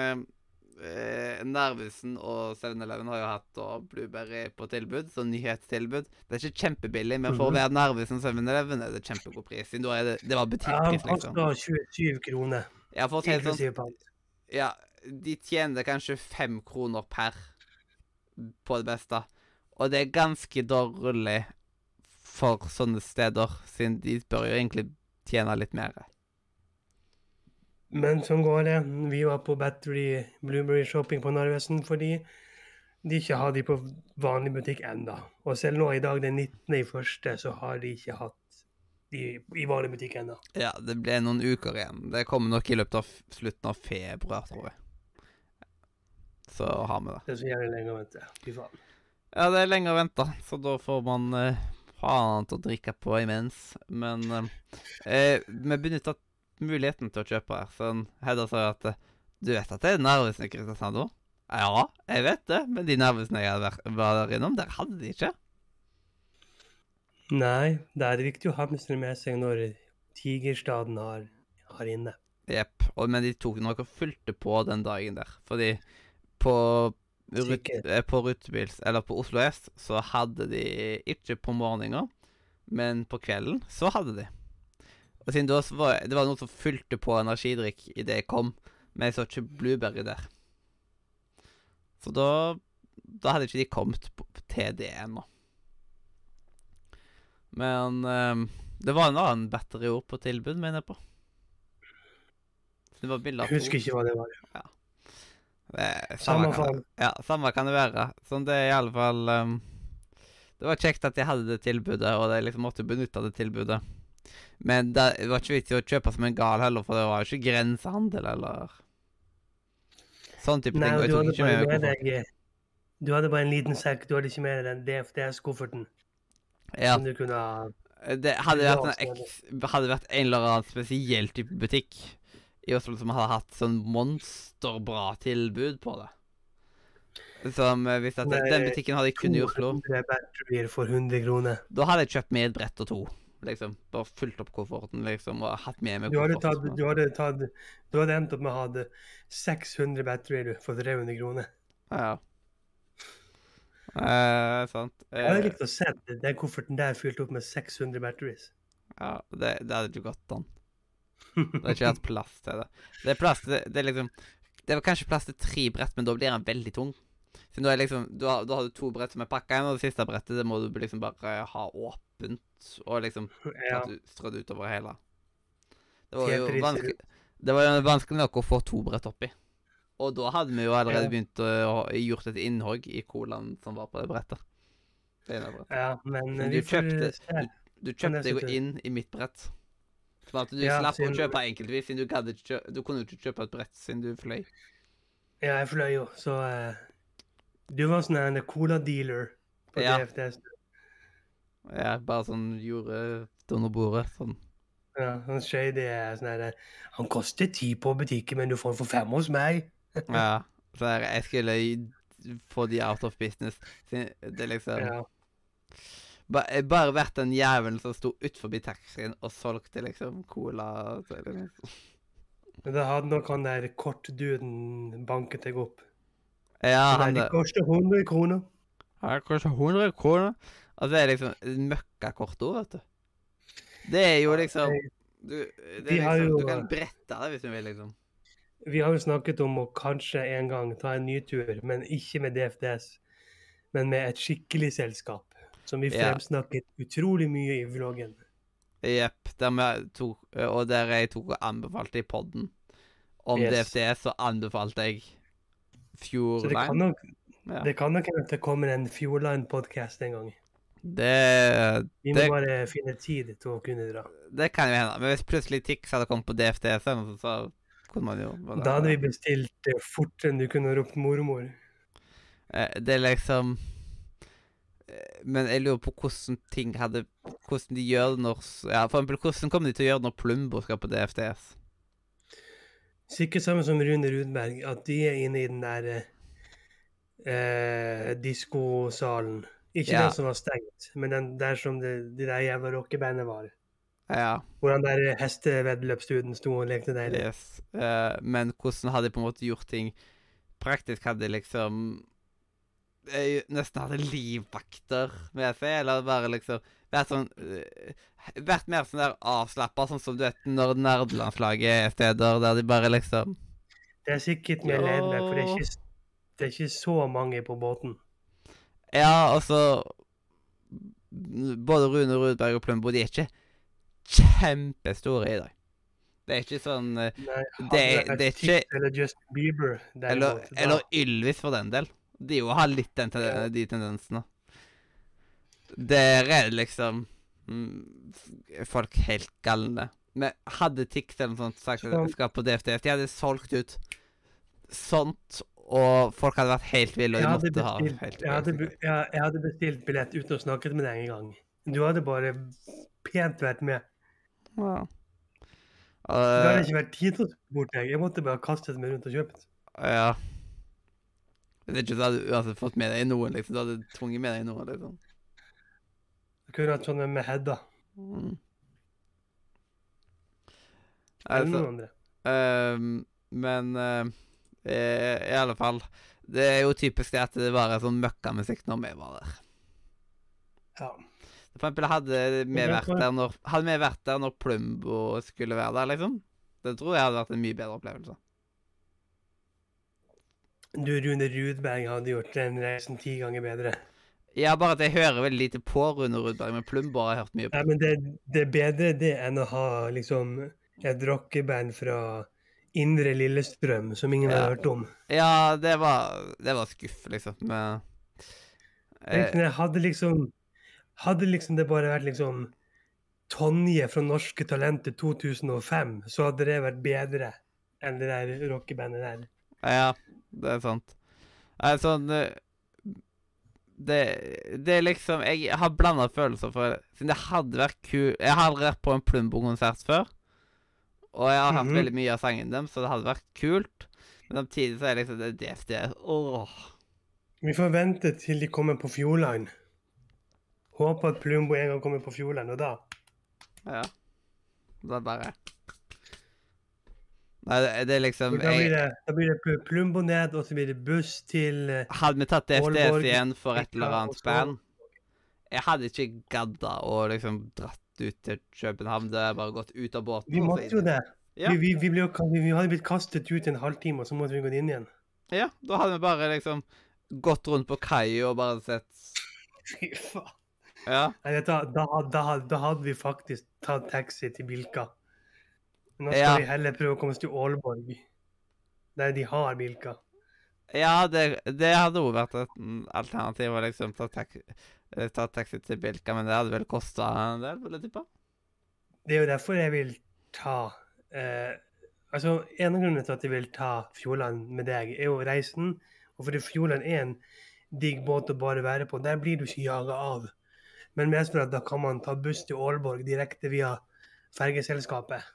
eh, Nervesen og 7-Eleven har jo hatt da Blueberry på tilbud, så nyhetstilbud. Det er ikke kjempebillig, men for å være være og 7-Eleven er det kjempegod pris. Siden da er det, det var Ja, butikkpris, han liksom. koster 27 kroner, Ja, for å si det sånn, ja, de tjener kanskje fem kroner per på det beste. Og det er ganske dårlig for sånne steder, siden de bør jo egentlig tjene litt mer. Men sånn går det. Vi var på Battery Blueberry Shopping på Narvesen fordi de ikke har de på vanlig butikk enda. Og selv nå i dag, den 19. i første, så har de ikke hatt de i vanlig butikk ennå. Ja, det ble noen uker igjen. Det kommer nok i løpet av slutten av februar, tror jeg. Så har vi det. Det er så jævlig lenge å vente. Fy faen. Ja, det er lenge å vente, så da får man eh, ha annet å drikke på imens. Men eh, eh, vi benytta muligheten til å kjøpe her. Sånn, Hedda sa at eh, Du vet at det er i Kristiansand nå? Ja, jeg vet det, men de Narvesene jeg hadde vært- var der innom, der hadde de ikke. Nei, det er viktig å ha hamstre med seg når Tigerstaden har, har inne. Jepp. Men de tok nok og fulgte på den dagen der. Fordi på rut, eh, på rutebils, eller på Oslo S, så hadde de ikke på morgenen, men på kvelden så hadde de. Og siden det, var det var noen som fylte på energidrikk idet jeg kom, men jeg så ikke Blueberry der. Så da Da hadde ikke de kommet på, til det ennå. Men um, det var en annen batteriord på tilbud, mener jeg på. Det var bilder Jeg husker ikke hva det var. det er, Samme samme, kan, det- ja, samme kan det være. Sånn det er i alle fall um, Det var kjekt at jeg hadde det tilbudet, og jeg liksom måtte benytte det tilbudet. Men det var ikke vits i å kjøpe som en gal heller, for det var jo ikke grensehandel eller Sånn type Nei, ting. Og jeg tok ikke med meg koffert. Du hadde bare en liten sekk, du hadde ikke med deg den DFDS-kofferten Ja, som du kunne ha det hadde vært, en eks, hadde vært en eller annen spesiell type butikk i Oslo som hadde hatt sånn monsterbra tilbud på det. Som eh, hvis at Den butikken hadde jeg kun i Oslo. for 100 kroner. Da hadde jeg kjøpt med et brett og to. Liksom. Bare fulgt opp kofferten liksom, og hatt med meg Du hadde, tatt, du, hadde tatt, du hadde endt opp med å ha 600 batterier du, for 300 kroner. Ja. Eh, sant. Jeg hadde Eh, likt å se den kofferten der fylt opp med 600 batteries. ja, det, det hadde ikke gått an. Det har ikke hatt plass til det. Det er plass til Det er liksom Det var kanskje plass til tre brett, men da blir den veldig tung. Så nå er liksom, da, har- du har du to brett som er pakka inn, og det siste brettet det må du liksom bare ha åpent og liksom Ja. strødd utover hele. Det var jo vanskelig Det var jo vanskelig nok å få to brett oppi. Og da hadde vi jo allerede Ja. begynt å gjort et innhogg i colaen som var på det brettet. Det brettet. ja, men du kjøpte- du, Du kjøpte jo inn i mitt brett. Sånn at du Ja, slapp å kjøpe enkeltvis, siden du, gadd kjø du kunne jo ikke kjøpe et brett siden du fløy. Ja, jeg fløy jo, så uh, Du var sånn en cola-dealer på Ja. DFDS. Ja, bare sånn gjorde det under bordet. Sånn. Ja, sånn shady er sånn her Han koster ti på butikken, men du får den for fem hos meg. Ja. Så jeg, jeg skulle få de out of business. Det er liksom Ja. bare, Bare vært den jævelen som sto utenfor taxien og solgte liksom cola. Så det liksom. Men da hadde nok han der kortduden banket deg opp. Ja, han der, der. de koster 100 kroner. Ja, koster 100 kroner. Altså, det er liksom et møkkakort ord, vet du. Det er jo liksom du, det er liksom, jo- du kan brette det hvis du vil, liksom. Vi har jo snakket om å kanskje en gang ta en ny tur, men ikke med DFDS. Men med et skikkelig selskap, som vi Ja. fremsnakket utrolig mye i vloggen. Jepp. Og der jeg tok og anbefalte i podden om Yes. DFDS, så anbefalte jeg Så det kan Fjordline. nok, Ja. det kan nok hende at det kommer en Fjordline-podkast en gang. Det, Vi må Det- bare finne tid til å kunne dra. det kan jo hende. Men hvis plutselig Tix hadde kommet på DFDS, så, så kunne man jo Da hadde vi bestilt det fortere enn du kunne ropt mormor. Eh, Det er liksom eh, Men jeg lurer på hvordan ting hadde Hvordan de gjør det når Ja, for eksempel, hvordan kommer de til å gjøre det når Plumbo skal på DFDS? Sikkert samme som Rune Rudberg, at de er inne i den der eh, diskosalen. Ikke Ja. den som var stengt, men den der som det, de der jævla rockebandet var. Ja, Hvor han der hesteveddeløpsstuden sto og lekte deilig. yes. Uh, men hvordan hadde de på en måte gjort ting Praktisk hadde de liksom jeg Nesten hadde livvakter med seg, eller bare liksom Vært sånn eh, Vært mer sånn der avslappa, sånn som du vet når nerdelandslaget er steder der de bare liksom Det er sikkert mer ledende, for det er, ikke, det er ikke så mange på båten. Ja, altså Både Rune Rudberg og Plumbo de er ikke kjempestore i dag. Det er ikke sånn eh, Nei, Det- hadde det er ikke- Eller Justin Bieber, Eller, eller Ylvis, for den del. De jo har litt den, de tendensene. Der er det liksom mm, folk helt galne. Men hadde Tix eller noe sånt sagt at de skal på DFDF, de hadde solgt ut sånt, og folk hadde vært helt ville, og de måtte måtte ha helt jeg, hadde, jeg, jeg hadde bestilt billett uten å snakke med deg engang. Du hadde bare pent vært med. Ja. Det hadde ikke vært tid til å bort deg. Jeg måtte bare kastet meg rundt og kjøpt. ja. Det er ikke så du uansett fått med deg noen, liksom. Du hadde tvunget med deg noen, liksom. Jeg kunne hatt sånn med Hedda. Mm. Eller Altså, noen andre. Uh, men eh, eh, i alle fall Det er jo typisk det at det bare er sånn møkkamusikk når vi var der. Ja. For eksempel hadde vi vært der når Hadde vi vært der når Plumbo skulle være der, liksom. Det tror jeg hadde vært en mye bedre opplevelse. Du, Rune Rudberg hadde gjort den reisen ti ganger bedre. Ja, bare at jeg hører veldig lite på Rune Rudberg, men Plumbo har jeg hørt mye på. Ja, men det, det er bedre det enn å ha liksom et rockeband fra Indre Lillestrøm som ingen Ja. har hørt om. Ja, det var Det var skuff, liksom. Men eh, jeg hadde liksom Hadde liksom det bare vært liksom Tonje fra Norske Talenter 2005, så hadde det vært bedre enn det der rockebandet der. Ja, det er sant. Eh, det, det er liksom Jeg har blanda følelser for. Siden det hadde vært kult Jeg har aldri vært på en Plumbo-konsert før. Og jeg har hørt Mhm. veldig mye av sangen dem, så det hadde vært kult. Men samtidig så er det liksom det DFD Åh. Vi får vente til de kommer på Fjordline. Håper at Plumbo en gang kommer på Fjordline, og da Ja. Er bare Nei, det, det er liksom Da blir det, da blir det Plumbo ned, og så blir det buss til eh, Hadde vi tatt DFDS igjen for et eller annet spenn Jeg hadde ikke gadda og liksom dratt ut til København. Det er bare gått ut av båten. Vi måtte jo det. Ja. Vi, vi, vi, ble jo, vi, hadde blitt kastet ut en halvtime, og så måtte vi gå inn igjen. Ja, da hadde vi bare liksom gått rundt på kaia og bare sett Fy faen. Ja. Nei, hva, da, da, da hadde vi faktisk tatt taxi til Bilka. Nå skal Ja. vi heller prøve å komme oss til Aalborg, der de har Bilka. Ja, det, det hadde òg vært et alternativ å liksom ta, taxi, ta taxi til Bilka, men det hadde vel kosta en del, vil jeg tippe. Det er jo derfor jeg vil ta eh, Altså, En av grunnene til at jeg vil ta Fjordland med deg, er jo reisen. Og fordi Fjordland er en digg båt å bare være på. Der blir du ikke jaga av. Men mest for at da kan man ta buss til Aalborg direkte via fergeselskapet.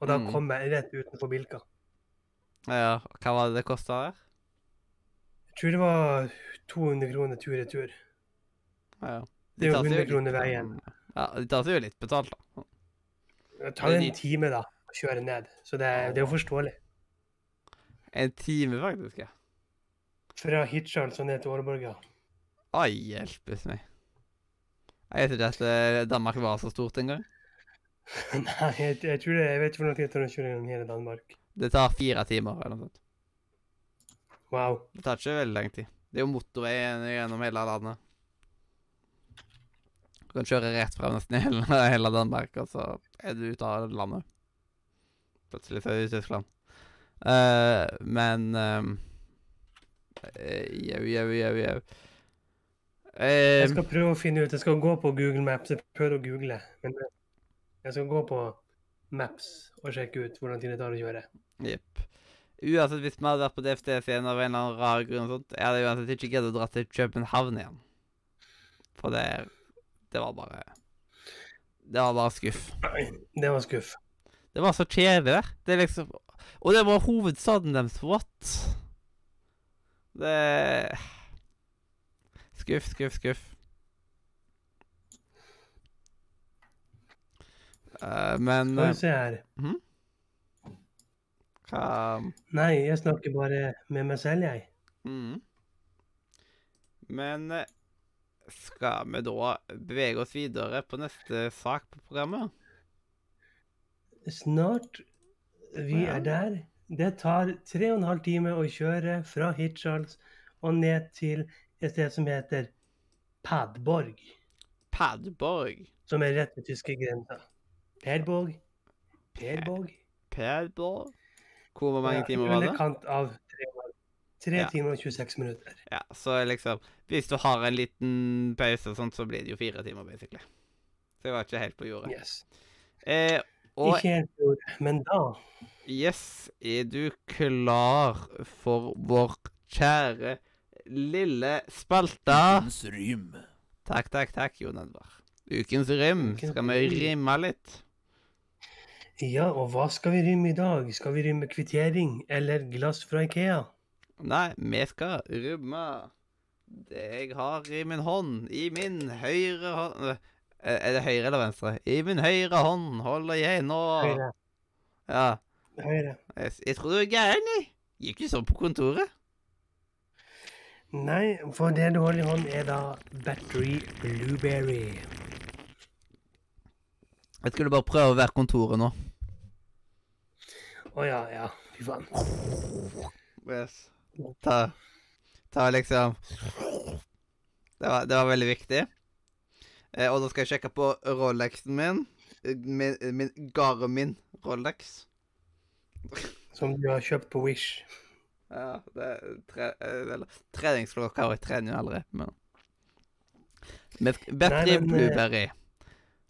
Og da Mm. jeg rett utenfor Bilka. Ja, hva var det det kosta der? Jeg tror det var 200 kroner tur-retur. Ja. Det er jo tar 100 kroner veien. Ja, de tar seg jo litt betalt, da. Det tar en time da, å kjøre ned. Så det, det er jo forståelig. En time, faktisk. ja. Fra Hirtshals og ned til Åreborga. Ai, hjelpes meg. Jeg vet ikke at eh, Danmark var så stort en gang. Nei, jeg, jeg tror det, jeg vet ikke hvor lang tid det tar å kjøre gjennom hele Danmark. Det tar fire timer eller noe sånt. Wow. Det tar ikke veldig lang tid. Det er jo motorvei gjennom hele landet. Du kan kjøre rett frem nesten hele, hele Danmark, og så er du ute av landet. Plutselig så er du i Tyskland. Uh, men um, Jau, jau, jau, jau. Jeg Eh, skal prøve å finne ut, jeg skal gå på Google Maps, jeg prøver å google, men jeg skal gå på Maps og sjekke ut hvordan tid det tar å kjøre. Jepp. Uansett, hvis vi hadde vært på DFDS igjen av en eller annen rar grunn, og sånt, jeg hadde uansett ikke giddet å dra til København igjen. For det Det var bare Det var bare skuff. Det var skuff. Det var så kjedelig. Det liksom Og det var hovedstaden deres. What? Det Skuff, skuff, skuff. Uh, men Skal eh, vi se her. hva Nei, jeg snakker bare med meg selv, jeg. Mm. Men eh, skal vi da bevege oss videre på neste sak på programmet? Snart. Vi er der. Det tar tre og en halv time å kjøre fra Hirtshals og ned til et sted som heter Padborg, Padborg. som er rett ved tyske grensa. Perborg. Perborg. Padborg? Hvor mange timer var det? underkant av tre, tre Ja. timer og 26 minutter. Ja, så liksom Hvis du har en liten pause og sånt, så blir det jo fire timer, basically. Så jeg var ikke helt på jordet. Yes. Eh, og Ikke helt på jordet, men da yes, er du klar for vår kjære lille spalte? Ukens rym. Takk, takk, takk, Jon Edvard. Ukens rym. Ukens Skal vi rim. rimme litt? Ja, og hva skal vi rymme i dag? Skal vi rymme kvittering eller glass fra Ikea? Nei, vi skal rømme det jeg har i min hånd. I min høyre hånd Eh, Er det høyre eller venstre? I min høyre hånd holder jeg nå Høyre. Ja. Høyre. Jeg, jeg tror du er gæren, jeg. Gikk du sånn på kontoret? Nei, for det du holder i hånd, er da Battery Blueberry. Jeg skulle bare prøve å være kontoret nå. Å ja, ja. Fy faen. Yes. Ta, ta liksom det var, det var veldig viktig. Eh, og da skal jeg sjekke på Rolexen min. Eh, Min, min Garmin Rolex. Som du har kjøpt på Wish. Ja, det er tre, eh, eller, treningsklokka og jeg trener jo aldri, men Battery Nei, men, eh, Blueberry.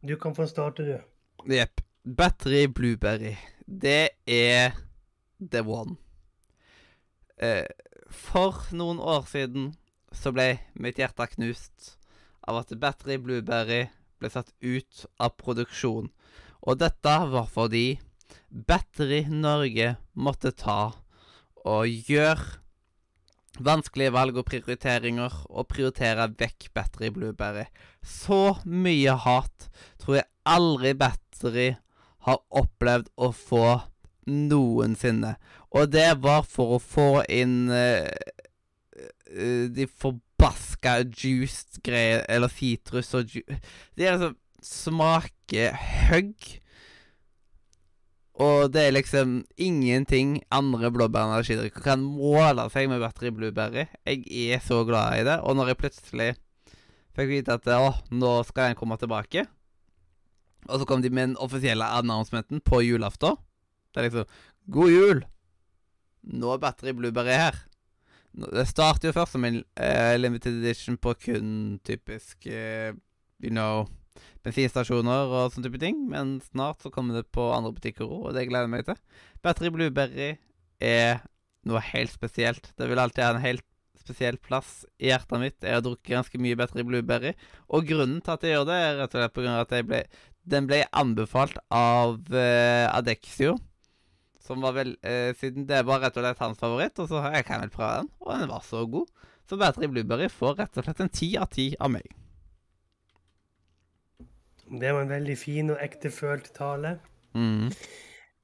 Du kan få starte, du. Jepp. Battery Blueberry. Det er the one. Eh, for noen år siden så ble mitt hjerte knust av at Battery Blueberry ble satt ut av produksjon. Og dette var fordi Battery Norge måtte ta og gjøre vanskelige valg og prioriteringer og prioritere vekk Battery Blueberry. Så mye hat tror jeg aldri Battery har opplevd å få noensinne. Og det var for å få inn eh, de forbaska juice-greier eller sitrus og ju... De er liksom smaker hugg. Og det er liksom ingenting andre blåbær- og kan måle seg med Battery Blueberry. Jeg er så glad i det. Og når jeg plutselig fikk vite at å, nå skal den komme tilbake Og så kom de med den offisielle announcementen på julaften. Det er liksom God jul! Nå er Battery Blueberry her. Det starter jo først som en uh, limited edition på kun typisk uh, You know bensinstasjoner og sånne type ting. Men snart så kommer det på andre butikker òg, og det gleder jeg meg til. Battery Blueberry er noe helt spesielt. Det vil alltid ha en helt spesiell plass i hjertet mitt. Jeg har drukket ganske mye Battery Blueberry, og grunnen til at jeg gjør det, er rett og slett på grunn av at ble, den ble anbefalt av uh, Adexio. Som var vel eh, Siden det var rett og slett hans favoritt, og så jeg kan vel prøve den, og den var så god. Så Battery Blueberry får rett og slett en ti av ti av meg. Det var en veldig fin og ektefølt tale. Mm.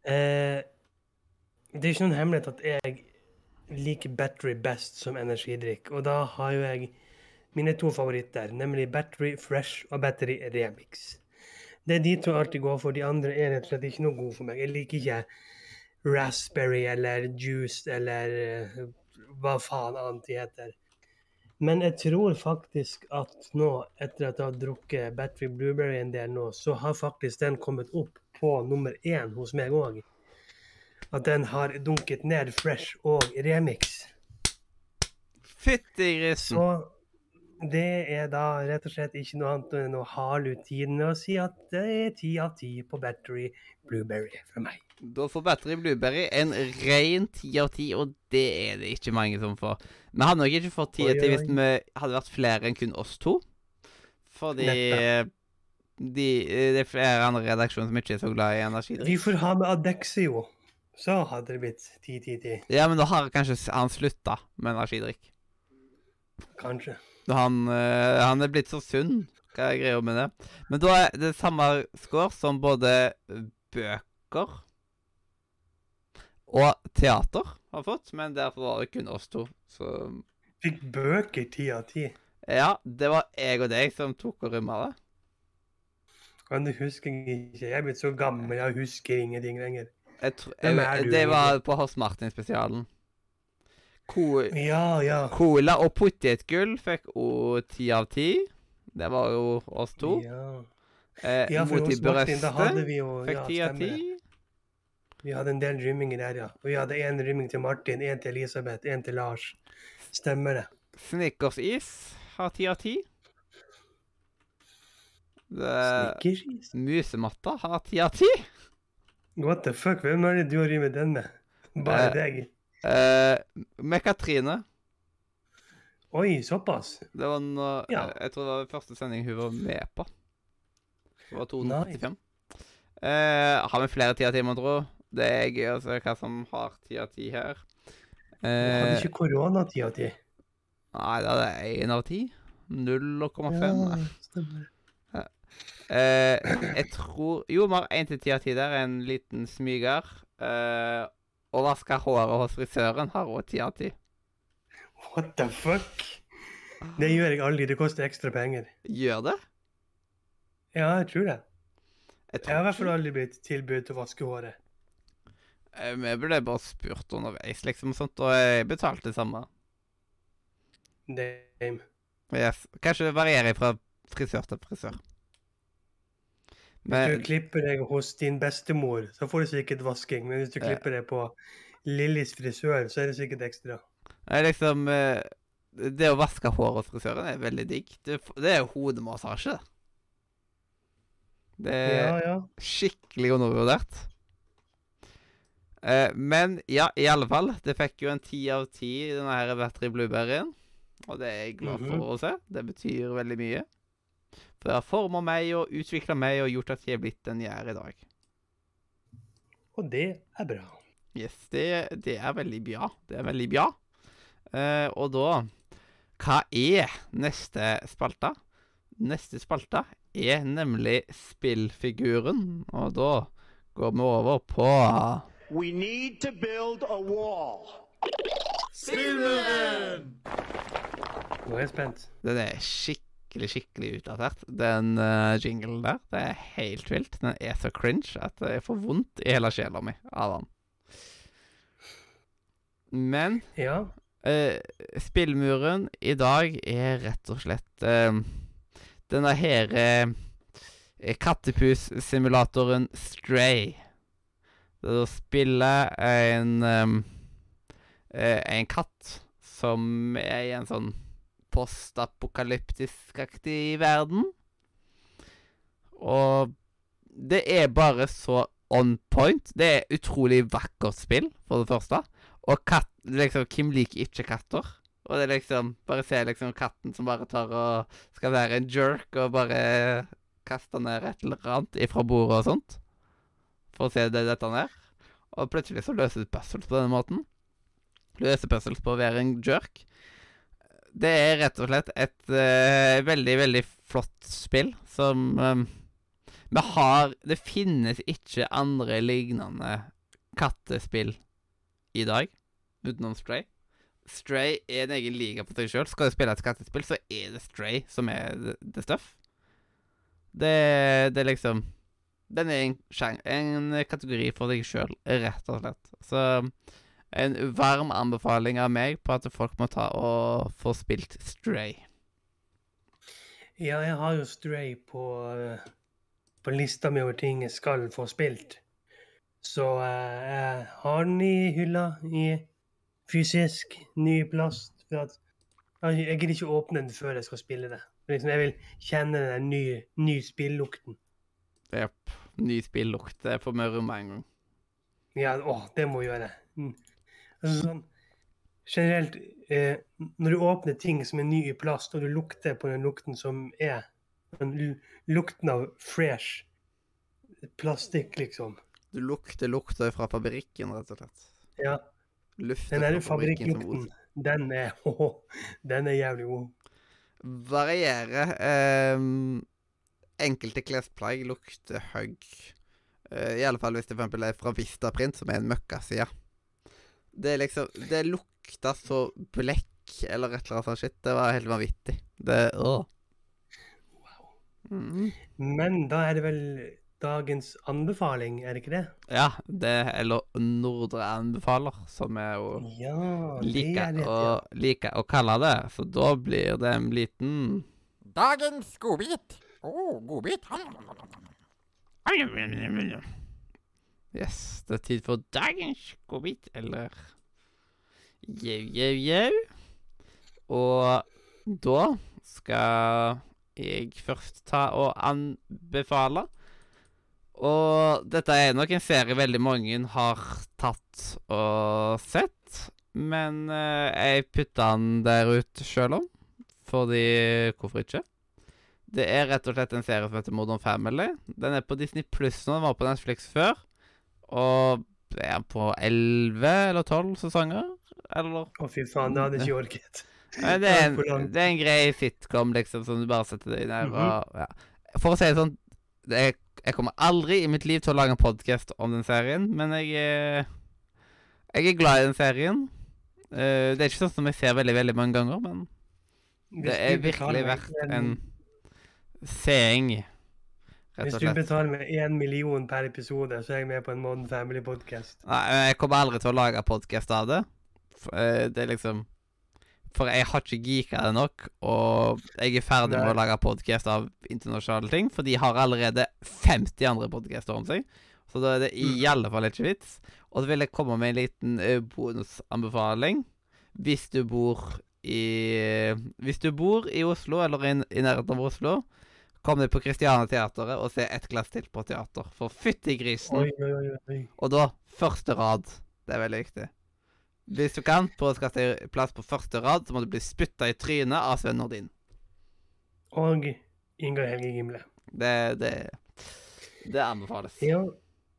Eh, det er ikke noen hemmelighet at jeg liker Battery best som energidrikk. Og da har jo jeg mine to favoritter, nemlig Battery Fresh og Battery Remix. Det er de to jeg alltid går for. De andre er rett og slett ikke noe gode for meg. Jeg liker ikke raspberry eller juice eller eh, hva faen annet de heter. Men jeg tror faktisk at nå, etter at jeg har drukket Battery Blueberry en del nå, så har faktisk den kommet opp på nummer én hos meg òg. At den har dunket ned fresh og remix. Fytti grisen. Så det er da rett og slett ikke noe annet enn å hale ut tiden med å si at det er ti av ti på Battery Blueberry for meg. Da får Battery Blueberry en ren ti av ti, og det er det ikke mange som får. Vi hadde nok ikke fått ti av ti hvis vi hadde vært flere enn kun oss to. Fordi de, det er flere andre redaksjoner som ikke er så glad i energidrikk. Vi får ha med Adexio. Så hadde det blitt 10-10-10. Ja, men da har kanskje han slutta med energidrikk. Kanskje. Han, uh, han er blitt så sunn. Hva er greia med det? Men da er det samme score som både bøker og teater har fått, men derfor var det kun oss to. Så Fikk bøker ti av ti? ja, det var jeg og deg som tok og rømma det. Kan du huske ikke? Jeg er blitt så gammel, jeg husker ingenting lenger. Jeg jeg, det var på Hos Martin-spesialen. Co Ja, ja. Cola og potetgull fikk òg ti av ti. Det var jo oss to. Ja, Eh, ja for hos Martin, da hadde vi jo fikk ti av ti. Vi hadde en del rymminger der, ja. Og vi hadde én rymming til Martin, én til Elisabeth, én til Lars. Stemmer det. Snickersis har ti av ti. Snickers-is? Musematta har ti av ti. What the fuck? Hvem er det du har rymmet den med? Bare Eh. deg? Eh, med Katrine. Oi, såpass? Det var nå Ja. Jeg tror det var første sending hun var med på. Det var Nice. 295. Eh, har vi flere ti av ti, mon tro? Det er gøy å se hva som har ti av ti her. Du hadde Eh, ikke korona ti av ti? nei, det er én av ti. 0,5. stemmer. Eh, jeg tror Jo, vi har én til ti av ti der. En liten smyger. Eh, og vaske håret hos frisøren har òg av ti. What the fuck? Det gjør jeg aldri. Det koster ekstra penger. Gjør det? Ja, jeg tror det. Jeg Jeg har i hvert fall aldri blitt tilbudt å vaske håret. Eh, Vi ble bare spurt underveis, liksom, sånt, og jeg betalte det samme. Dame. Yes. Kanskje det varierer fra frisør til frisør. Hvis du klipper deg hos din bestemor, så får du sikkert vasking. Men hvis du klipper deg på Lillys frisør, så er det sikkert ekstra. det er liksom eh, Det å vaske hår hos frisøren er veldig digg. Det, er jo hodemassasje. Det er Ja, ja. skikkelig undervurdert. Eh, men ja, i alle fall. Det fikk jo en ti av ti, denne her Battery Blueberryen. Og det er jeg glad Mhm. for å se. Det betyr veldig mye. For det har forma meg og utvikla meg og gjort at jeg er blitt den jeg er i dag. Og det er bra. Yes, det, det er veldig bra. Det er veldig bra. Eh, og da Hva er neste spalte? Neste spalte er nemlig spillfiguren. Og da går vi over på We need to build a wall. Spillmuren! Nå er jeg spent. Den er skikkelig, skikkelig utdatert. Den uh, jinglen der, det er helt vilt. Den er så cringe at jeg får vondt i hele sjela mi av den. Men Ja. Uh, spillmuren i dag er rett og slett uh, denne her eh, kattepus-simulatoren Stray. Det er å spille en um, eh, en katt som er i en sånn postapokalyptisk-aktig verden. Og det er bare så on point. Det er utrolig vakkert spill, for det første. Og katt, liksom, hvem liker ikke katter? Og det er liksom Bare se liksom katten som bare tar og skal være en jerk og bare kaste ned et eller annet ifra bordet og sånt. For å se det dette ned. Og plutselig så løser du puzzles på denne måten. Løser puzzles på å være en jerk. Det er rett og slett et uh, veldig, veldig flott spill som um, Vi har Det finnes ikke andre lignende kattespill i dag utenom Stray. Stray er en egen liga på seg sjøl. Skal du spille et kattespill, så er det Stray som er the, the stuff. Det, det er liksom Den er en, en kategori for deg sjøl, rett og slett. Så en varm anbefaling av meg på at folk må ta og få spilt Stray. Ja, jeg har jo Stray på, eh, på lista mi over ting jeg skal få spilt. Så eh, jeg har den i hylla i fysisk, ny plast. For at jeg gidder ikke åpne den før jeg skal spille det. Liksom, jeg vil kjenne den nye, nye, ny spillukten. Jepp. Ny spillukt. Det får vi rømme en gang. Ja, å, det må gjøre. Altså sånn generelt eh, Når du åpner ting som er ny i plast, og du lukter på den lukten som er den lukten av fresh plastikk, liksom. Du lukter lukta fra fabrikken, rett og slett. Ja, Lufter den der fabrikken som fabrikklukten, den er oh, den er jævlig god. Varierer. Eh, enkelte klesplagg lukter hugg. Eh, I alle fall hvis det for eksempel er fra Vistaprint, som er en møkkaside. Det er liksom Det lukta så blekk eller et eller annet sånt shit. Det var helt vanvittig. Det Åh. Mhm. Men da er det vel dagens anbefaling, er det ikke det? Ja, det Eller Nordre anbefaler, som jeg jo Ja, liker er det. å, Ja. liker å kalle det. Så da blir det en liten Dagens godbit. Å, oh, godbit. Yes, det er tid for dagens godbit, eller Jau, jau, jau. Og da skal jeg først ta og anbefale. Og dette er nok en serie veldig mange har tatt og sett. Men eh, jeg putta den der ut sjøl om. Fordi Hvorfor ikke? Det er rett og slett en serie som heter Modern Family. Den er på Disney Pluss nå. Den var på Netflix før. Og er på elleve eller tolv sesonger? Eller Å, fy faen, det hadde jeg ikke orket. Det, er en, det er en grei sitcom, liksom, som du bare setter deg ned Mhm. og ja. For å si det sånn det er, Jeg kommer aldri i mitt liv til å lage en podkast om den serien, men jeg er Jeg er glad i den serien. Uh, det er ikke sånn som jeg ser veldig, veldig mange ganger, men det er virkelig verdt en seing, Hvis du betaler meg én million per episode, så er jeg med på en Modern Family-podkast. Nei, jeg kommer aldri til å lage podkast av det. Eh, det er liksom For jeg har ikke geeka det nok, og jeg er ferdig med å lage podkast av internasjonale ting, for de har allerede 50 andre podcaster om seg. Så da er det i Mm. alle fall ikke vits. Og så vil jeg komme med en liten eh, bonusanbefaling. Hvis du bor i Hvis du bor i Oslo, eller i, i nærheten av Oslo, kom deg på Christiane Teatret og se Et glass til på teater. For fytti grisen. Oi, oi, oi. Og da første rad. Det er veldig viktig. Hvis du kan, på å skaffe deg plass på første rad, så må du bli spytta i trynet av Sven Nordin. Og Ingar Helge Gimle. Det, det, det anbefales. Ja,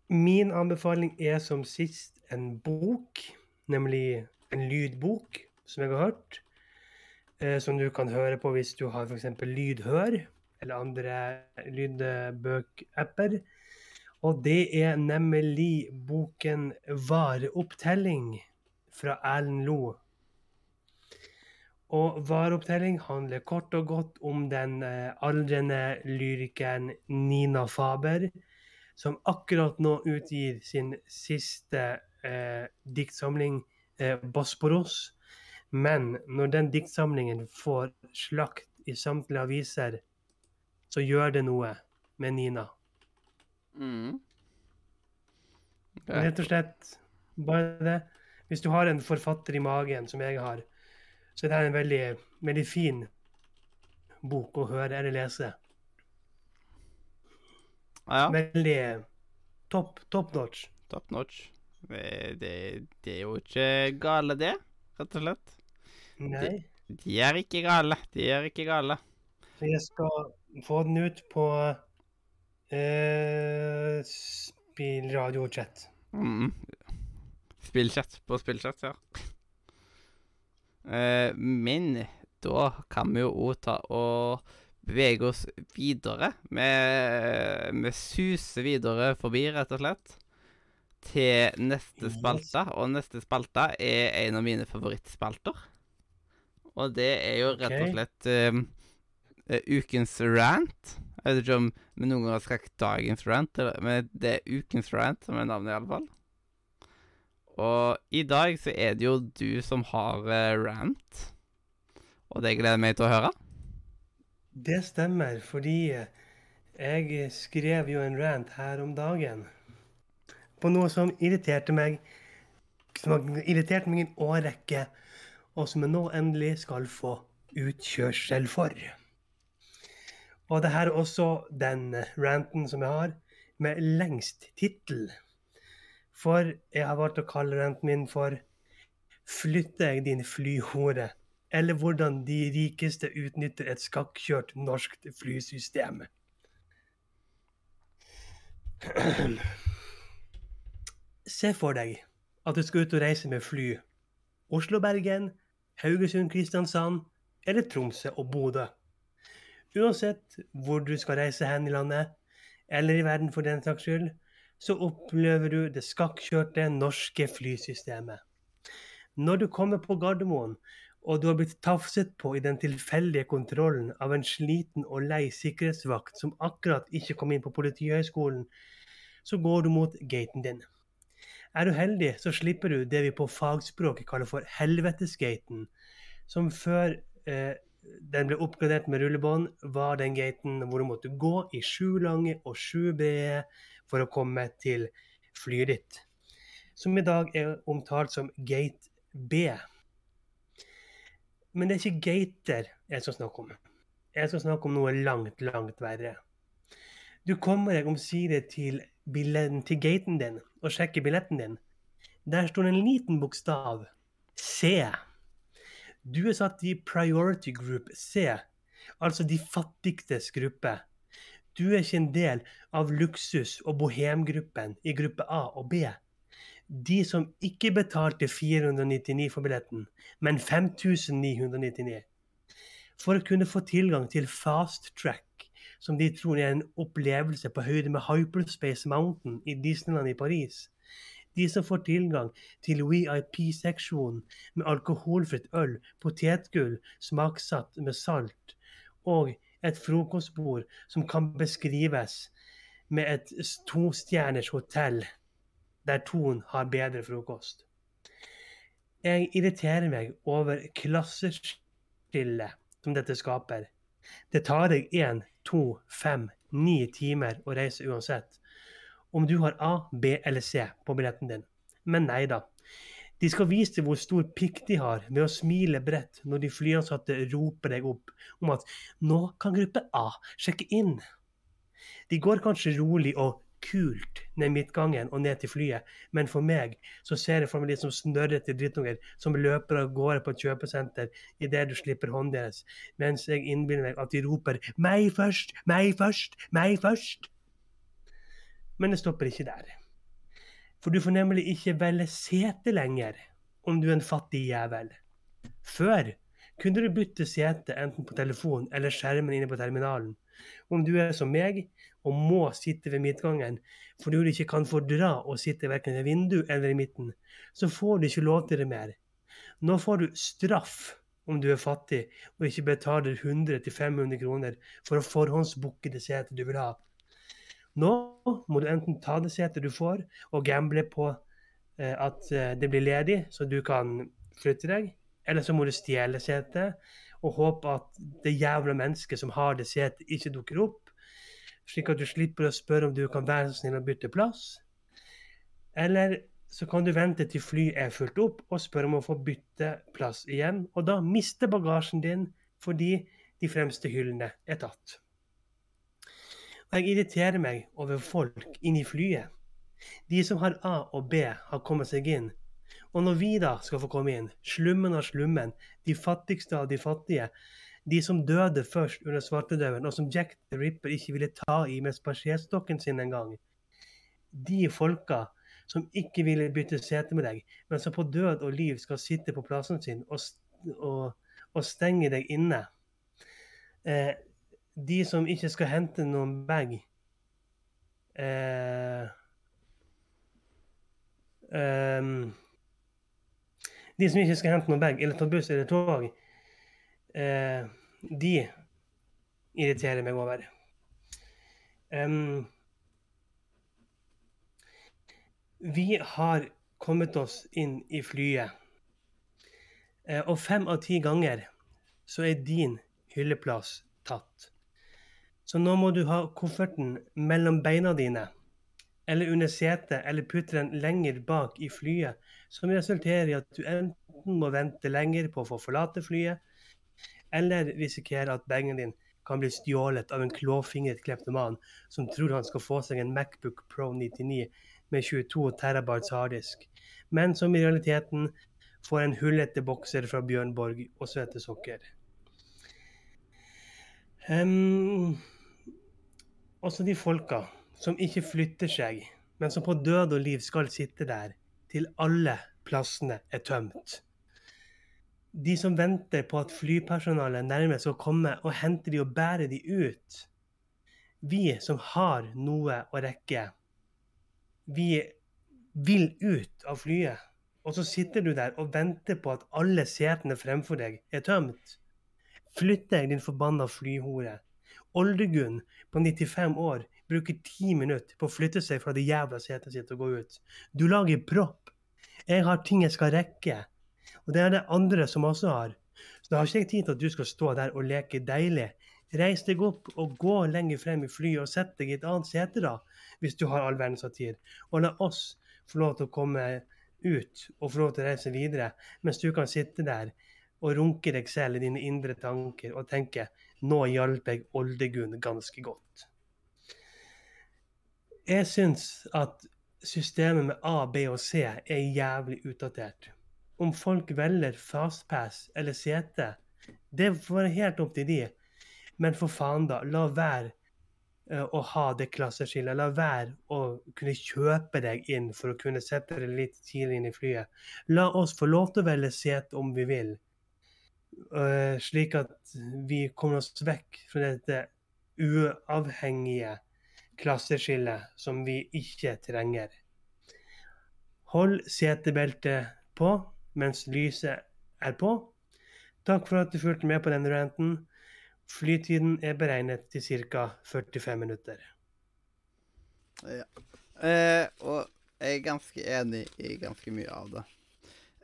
min anbefaling er som sist en bok, nemlig en lydbok, som jeg har hørt. Eh, som du kan høre på hvis du har f.eks. lydhør eller andre lydbøkapper. Og det er nemlig boken 'Vareopptelling' fra Erlend Lo. Og vareopptelling handler kort og godt om den eh, aldrende lyrikeren Nina Faber, som akkurat nå utgir sin siste eh, diktsamling, eh, 'Bosporos'. Men når den diktsamlingen får slakt i samtlige aviser, så gjør det noe med Nina. Mm. Rett og slett bare det. Hvis du har en forfatter i magen, som jeg har, så er det en veldig, veldig fin bok å høre eller lese. Ja, Veldig topp top notch. top notch. Det, det, er jo ikke gale, det, rett og slett. Nei. De er ikke gale. De er ikke gale. Jeg skal få den ut på eh, spillradio-chat. Mm. Spillchat på spillchat, ja. Eh, men da kan vi jo òg ta og bevege oss videre. Vi, vi suser videre forbi, rett og slett, til neste spalte. Og neste spalte er en av mine favorittspalter. Og det er jo rett og slett eh, eh, ukens rant. Jeg vet ikke om vi noen gang har sagt dagens rant, eller, men det er ukens rant som er navnet, iallfall. Og i dag så er det jo du som har uh, rant. Og det gleder jeg meg til å høre. Det stemmer, fordi jeg skrev jo en rant her om dagen på noe som irriterte meg, som har irritert meg i en årrekke, og som jeg nå endelig skal få utkjørsel for. Og det her er også den ranten som jeg har med lengst tittel. For jeg har valgt å kalle ranten min for 'Flytter jeg din flyhore'? Eller hvordan de rikeste utnytter et skakkjørt norskt flysystem. Se for deg at du skal ut og reise med fly. Oslo-Bergen, Haugesund-Kristiansand eller Tromsø og Bodø. Uansett hvor du skal reise hen i landet, eller i verden for den saks skyld, så opplever du det skakkjørte norske flysystemet. Når du kommer på Gardermoen, og du har blitt tafset på i den tilfeldige kontrollen av en sliten og lei sikkerhetsvakt som akkurat ikke kom inn på Politihøgskolen, så går du mot gaten din. Er du heldig, så slipper du det vi på fagspråket kaller for helvetesgaten, som før eh, den ble oppgradert med rullebånd, var den gaten hvor du måtte gå i sju lange og sju brede for å komme til flyet ditt, som i dag er omtalt som gate B. Men det er ikke gater jeg skal snakke om. Jeg skal snakke om noe langt, langt verre. Du kommer deg omsider til, til gaten din og sjekker billetten din. Der står det en liten bokstav. C. Du er satt i priority group C, altså de fattigstes gruppe. Du er ikke en del av luksus- og bohemgruppen i gruppe A og B. De som ikke betalte 499 for billetten, men 5999. For å kunne få tilgang til fast track, som de tror er en opplevelse på høyde med Hyperspace Mountain i Disneyland i Paris. De som får tilgang til VIP-seksjonen med alkoholfritt øl, potetgull smaksatt med salt, og et frokostbord som kan beskrives med et tostjerners hotell der Ton har bedre frokost. Jeg irriterer meg over klasseskillet som dette skaper. Det tar deg én, to, fem, ni timer å reise uansett. Om du har A, B eller C på billetten din. Men nei da. De skal vise deg hvor stor pikk de har ved å smile bredt når de flyansatte roper deg opp om at 'nå kan gruppe A sjekke inn'. De går kanskje rolig og kult ned midtgangen og ned til flyet, men for meg så ser jeg for meg de som snørrete drittunger som løper av gårde på et kjøpesenter idet du slipper hånden deres, mens jeg innbiller meg at de roper 'meg først, meg først, meg først'. Men det stopper ikke der. For du får nemlig ikke velge sete lenger om du er en fattig jævel. Før kunne du bytte sete enten på telefonen eller skjermen inne på terminalen. Om du er som meg og må sitte ved midtgangen fordi du ikke kan fordra å sitte verken ved vindu eller i midten, så får du ikke lov til det mer. Nå får du straff om du er fattig og ikke betaler 100-500 kroner for å forhåndsbooke det setet du vil ha. Nå må du enten ta det setet du får, og gamble på eh, at eh, det blir ledig, så du kan flytte deg, eller så må du stjele setet og håpe at det jævla mennesket som har det setet, ikke dukker opp, slik at du slipper å spørre om du kan være så snill å bytte plass. Eller så kan du vente til flyet er fullt opp og spørre om å få bytte plass igjen, og da miste bagasjen din fordi de fremste hyllene er tatt. Jeg irriterer meg over folk inni flyet. De som har A og B, har kommet seg inn. Og når vi da skal få komme inn, slummen av slummen, de fattigste av de fattige, de som døde først under svartedauden, og som Jack the Ripper ikke ville ta i med spaserstokken sin engang, de folka som ikke ville bytte sete med deg, men som på død og liv skal sitte på plassen sin og, og, og stenge deg inne. Eh, de som ikke skal hente noen bag eh, eh, De som ikke skal hente noen bag, eller ta buss eller tog, eh, de irriterer meg over. Um, vi har kommet oss inn i flyet, eh, og fem av ti ganger så er din hylleplass tatt. Så nå må du ha kofferten mellom beina dine, eller under setet, eller putte den lenger bak i flyet, som resulterer i at du enten må vente lenger på å få forlate flyet, eller risikere at bagen din kan bli stjålet av en klåfingret kleptoman som tror han skal få seg en Macbook Pro 99 med 22 terabytes harddisk, men som i realiteten får en hullete bokser fra Bjørnborg og søte sokker. Um, også de folka som ikke flytter seg, men som på død og liv skal sitte der til alle plassene er tømt. De som venter på at flypersonalet nærmest skal komme og hente de og bære de ut. Vi som har noe å rekke. Vi vil ut av flyet, og så sitter du der og venter på at alle setene fremfor deg er tømt. Flytt deg, din forbanna flyhore. Oldegunn på 95 år bruker ti minutter på å flytte seg fra det jævla setet sitt og gå ut. Du lager propp. Jeg har ting jeg skal rekke. Og det er det andre som også har. Så da har ikke jeg tid til at du skal stå der og leke deilig. Reis deg opp og gå lenger frem i flyet og sett deg i et annet sete, da, hvis du har all verdens tid. Og la oss få lov til å komme ut og få lov til å reise videre, mens du kan sitte der og runke deg selv i dine indre tanker og tenke nå hjalp jeg Oldegunn ganske godt. Jeg syns at systemet med A, B og C er jævlig utdatert om folk velger fastpass eller sete, det får være helt opp til de. Men for faen, da. La være uh, å ha det klasseskillet. La være å kunne kjøpe deg inn for å kunne sette deg litt tidlig inn i flyet. La oss få lov til å velge sete om vi vil. Uh, slik at vi kommer oss vekk fra dette uavhengige klasseskillet som vi ikke trenger. Hold setebeltet på mens lyset er på. Takk for at du fulgte med på denne renten. Flytiden er beregnet til ca. 45 minutter. Ja. Eh, og jeg er ganske enig i ganske mye av det.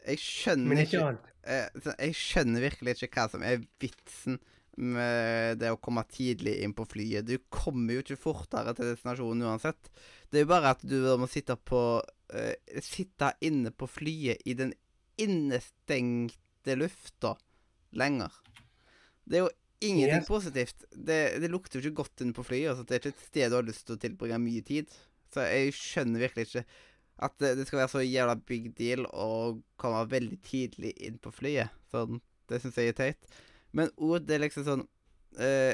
Jeg skjønner Men ikke alt. eh, Jeg skjønner virkelig ikke hva som er vitsen med det å komme tidlig inn på flyet. Du kommer jo ikke fortere til destinasjonen uansett. Det er jo bare at du må sitte på uh, Sitte inne på flyet i den innestengte lufta lenger. Det er jo ingenting Yes. positivt. Det, det lukter jo ikke godt inne på flyet. Altså, det er ikke et sted du har lyst til å tilbringe mye tid. Så jeg skjønner virkelig ikke at det, det skal være så jævla big deal å komme veldig tidlig inn på flyet. Sånn, det syns jeg er teit. Men òg det er liksom sånn uh,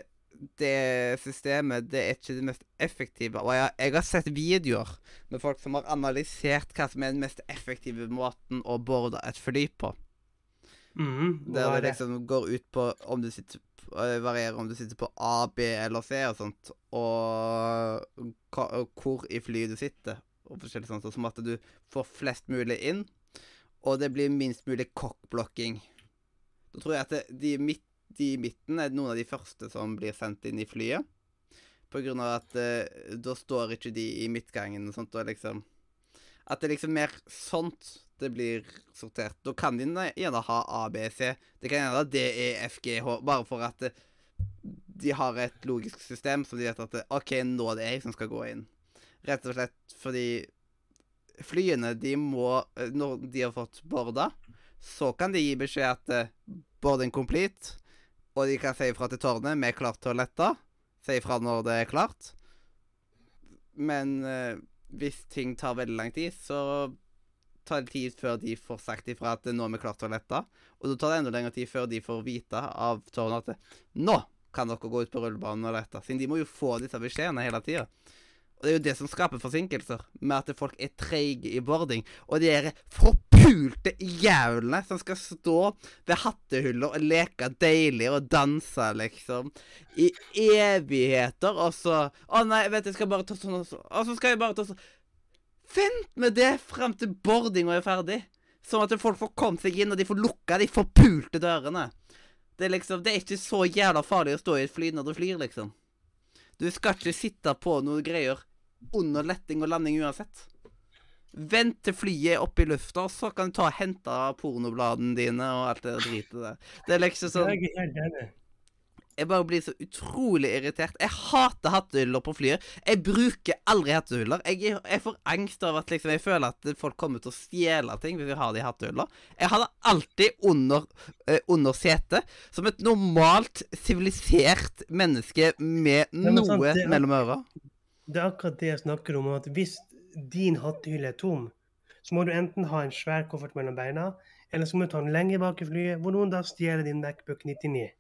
Det systemet, det er ikke det mest effektive. Og jeg, jeg har sett videoer med folk som har analysert hva som er den mest effektive måten å borde et fly på. Mhm, Der er det det? liksom går ut på om du sitter eh, varierer om du sitter på A, B eller C og sånt, og hvor i flyet du sitter, og forskjellig sånt, som at du får flest mulig inn, og det blir minst mulig cockblocking. Da tror jeg at det, de, midt, de i midten er noen av de første som blir sendt inn i flyet, på grunn av at eh, da står ikke de i midtgangen og sånt, og liksom At det liksom mer sånt det blir sortert. Da kan de gjerne ha A, B, C. Det kan gjerne ha D, E, F, G, H, bare for at eh, de har et logisk system som de vet at eh, OK, nå er det jeg som skal gå inn. Rett og slett fordi flyene, de må eh, Når de har fått borda, så kan de gi beskjed at eh, boarding complete, og de kan si ifra til tårnet vi er klart til å lette. Si ifra når det er klart. Men eh, hvis ting tar veldig lang tid, så tar det tid før de får sagt ifra at nå er vi klart til å lette. Og da tar det enda lengre tid før de får vite av tårnet at nå kan dere gå ut på rullebanen og lette. Siden de må jo få disse beskjedene hele tida. Og det er jo det som skaper forsinkelser, med at folk er treige i boarding. Og de er forpulte jævlene som skal stå ved hattehyller og leke deilig og danse, liksom, i evigheter, og så Å nei, vet du, jeg skal bare ta sånn og så Og så skal jeg bare ta sånn Vent med det frem til boardinga er ferdig. Sånn at folk får kommet seg inn, og de får lukka de forpulte dørene. Det er liksom, det er ikke så jævla farlig å stå i et fly når du flyr, liksom. Du skal ikke sitte på noen greier under letting og landing uansett. Vent til flyet er oppe i lufta, så kan du ta og hente pornobladene dine og alt det dritet der. Det er liksom sånn Jeg bare blir så utrolig irritert. Jeg hater hattehyller på flyet. Jeg bruker aldri hattehyller. Jeg, jeg får angst over at liksom, jeg føler at folk kommer til å stjele ting hvis vi har de i. Jeg har det alltid under, uh, under setet, som et normalt, sivilisert menneske med noe mellom øra. Det er akkurat det jeg snakker om, at hvis din hattehylle er tom, så må du enten ha en svær koffert mellom beina, eller så må du ta den lenger bak i flyet, hvor noen da stjeler din Macbook 99.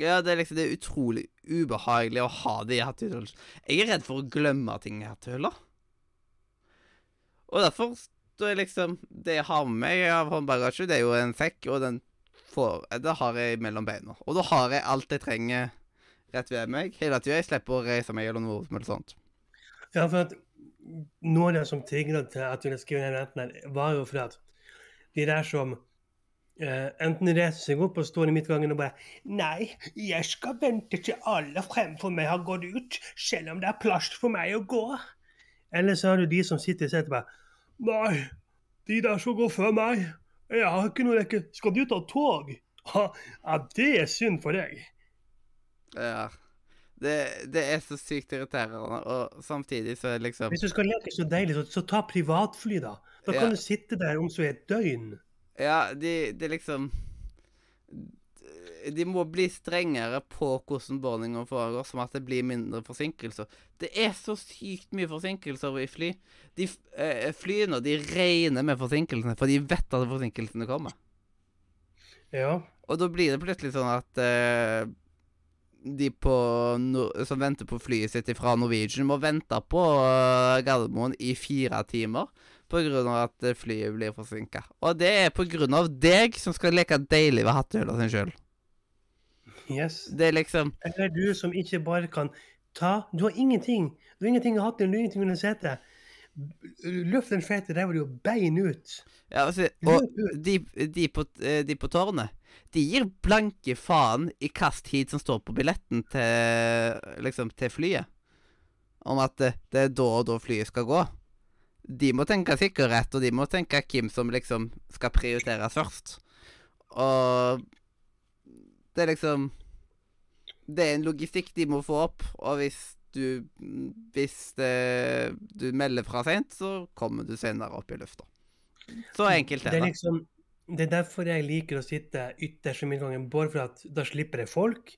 Ja, det er liksom det er utrolig ubehagelig å ha det i hattehylla. Jeg er redd for å glemme ting i hattehylla. Og derfor er jeg liksom Det jeg har med meg av håndbagasje, det er jo en sekk, og den får Det har jeg mellom beina. Og da har jeg alt jeg trenger rett ved meg hele tida. Jeg slipper å reise meg eller noe som helst sånt. Ja, for at noe av det som trigget til at du ville skrive den retten, her, var jo for at de der som Uh, enten reiser seg opp og står i midtgangen og bare Nei, jeg skal vente til alle fremfor meg har gått ut, selv om det er plass for meg å gå. Eller så har du de som sitter og sier bare Nei, de der som går før meg, jeg har ikke noe rekke. Skal du ta tog? Ja, det er synd for deg. Ja. Det, det er så sykt irriterende, og samtidig så er det liksom Hvis du skal leke så deilig, så, så ta privatfly, da. Da kan Ja. du sitte der om så et døgn. Ja, de, de liksom De må bli strengere på hvordan boardingen foregår, som at det blir mindre forsinkelser. Det er så sykt mye forsinkelser i fly. De eh, flyene de regner med forsinkelsene, for de vet at forsinkelsene kommer. Ja. Og da blir det plutselig sånn at eh, de på som venter på flyet sitt fra Norwegian, må vente på eh, Gardermoen i fire timer av at eh, flyet blir forsinka. Og det er av deg som skal leke deilig ved hattehylla sin sjøl. Yes. Det er liksom Eller du som ikke bare kan ta Du har ingenting. Du har ingenting i hatten, du har ingenting under setet. Løft den fete ræva di og bein ut. Ja, altså, og ut. de, de, på, eh, de på tårnet, de gir blanke faen i hvilken tid som står på billetten til, liksom, til flyet. Om at det, det er da og da flyet skal gå. De må tenke sikkerhet, og de må tenke hvem som liksom skal prioriteres først. Og det er liksom Det er en logistikk de må få opp, og hvis du Hvis det, du melder fra seint, så kommer du senere opp i lufta. Så enkelt Det er er det. liksom det er derfor jeg liker å sitte ytterst i midtgangen, bare for at da slipper jeg folk.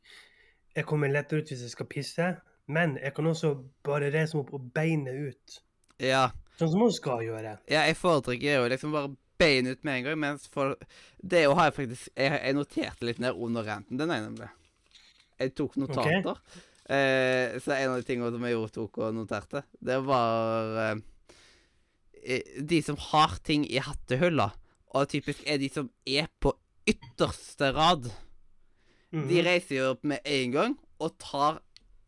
Jeg kommer lettere ut hvis jeg skal pisse, men jeg kan også bare reise meg opp og beine ut. Ja, Sånn som man skal gjøre. ja jeg foretrekker jo liksom bare bein ut med en gang, mens for Det har jeg faktisk Jeg, jeg noterte litt ned under renten. Den ene. Jeg tok notater. Eh, så en av de tingene som jeg gjorde, tok og noterte, det var eh, De som har ting i hattehylla, og typisk er de som er på ytterste rad. Mhm. De reiser jo opp med en gang og tar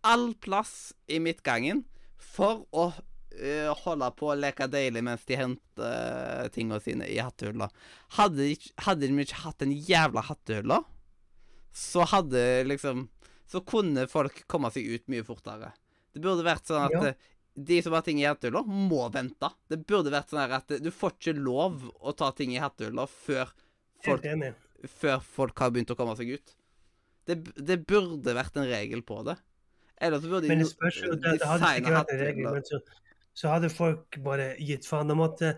all plass i midtgangen for å eh, holde på å leke deilig mens de henter uh, tingene sine i hattehylla. Hadde, hadde de ikke hatt den jævla hattehylla, så hadde liksom Så kunne folk komme seg ut mye fortere. Det burde vært sånn at Ja. eh, de som har ting i hattehylla, må vente. Det burde vært sånn at eh, du får ikke lov å ta ting i hattehylla før folk før folk har begynt å komme seg ut. Det, det burde vært en regel på det. Eller så burde Men de designe en regel, hattehyller. men så, så hadde folk bare gitt faen. Da måtte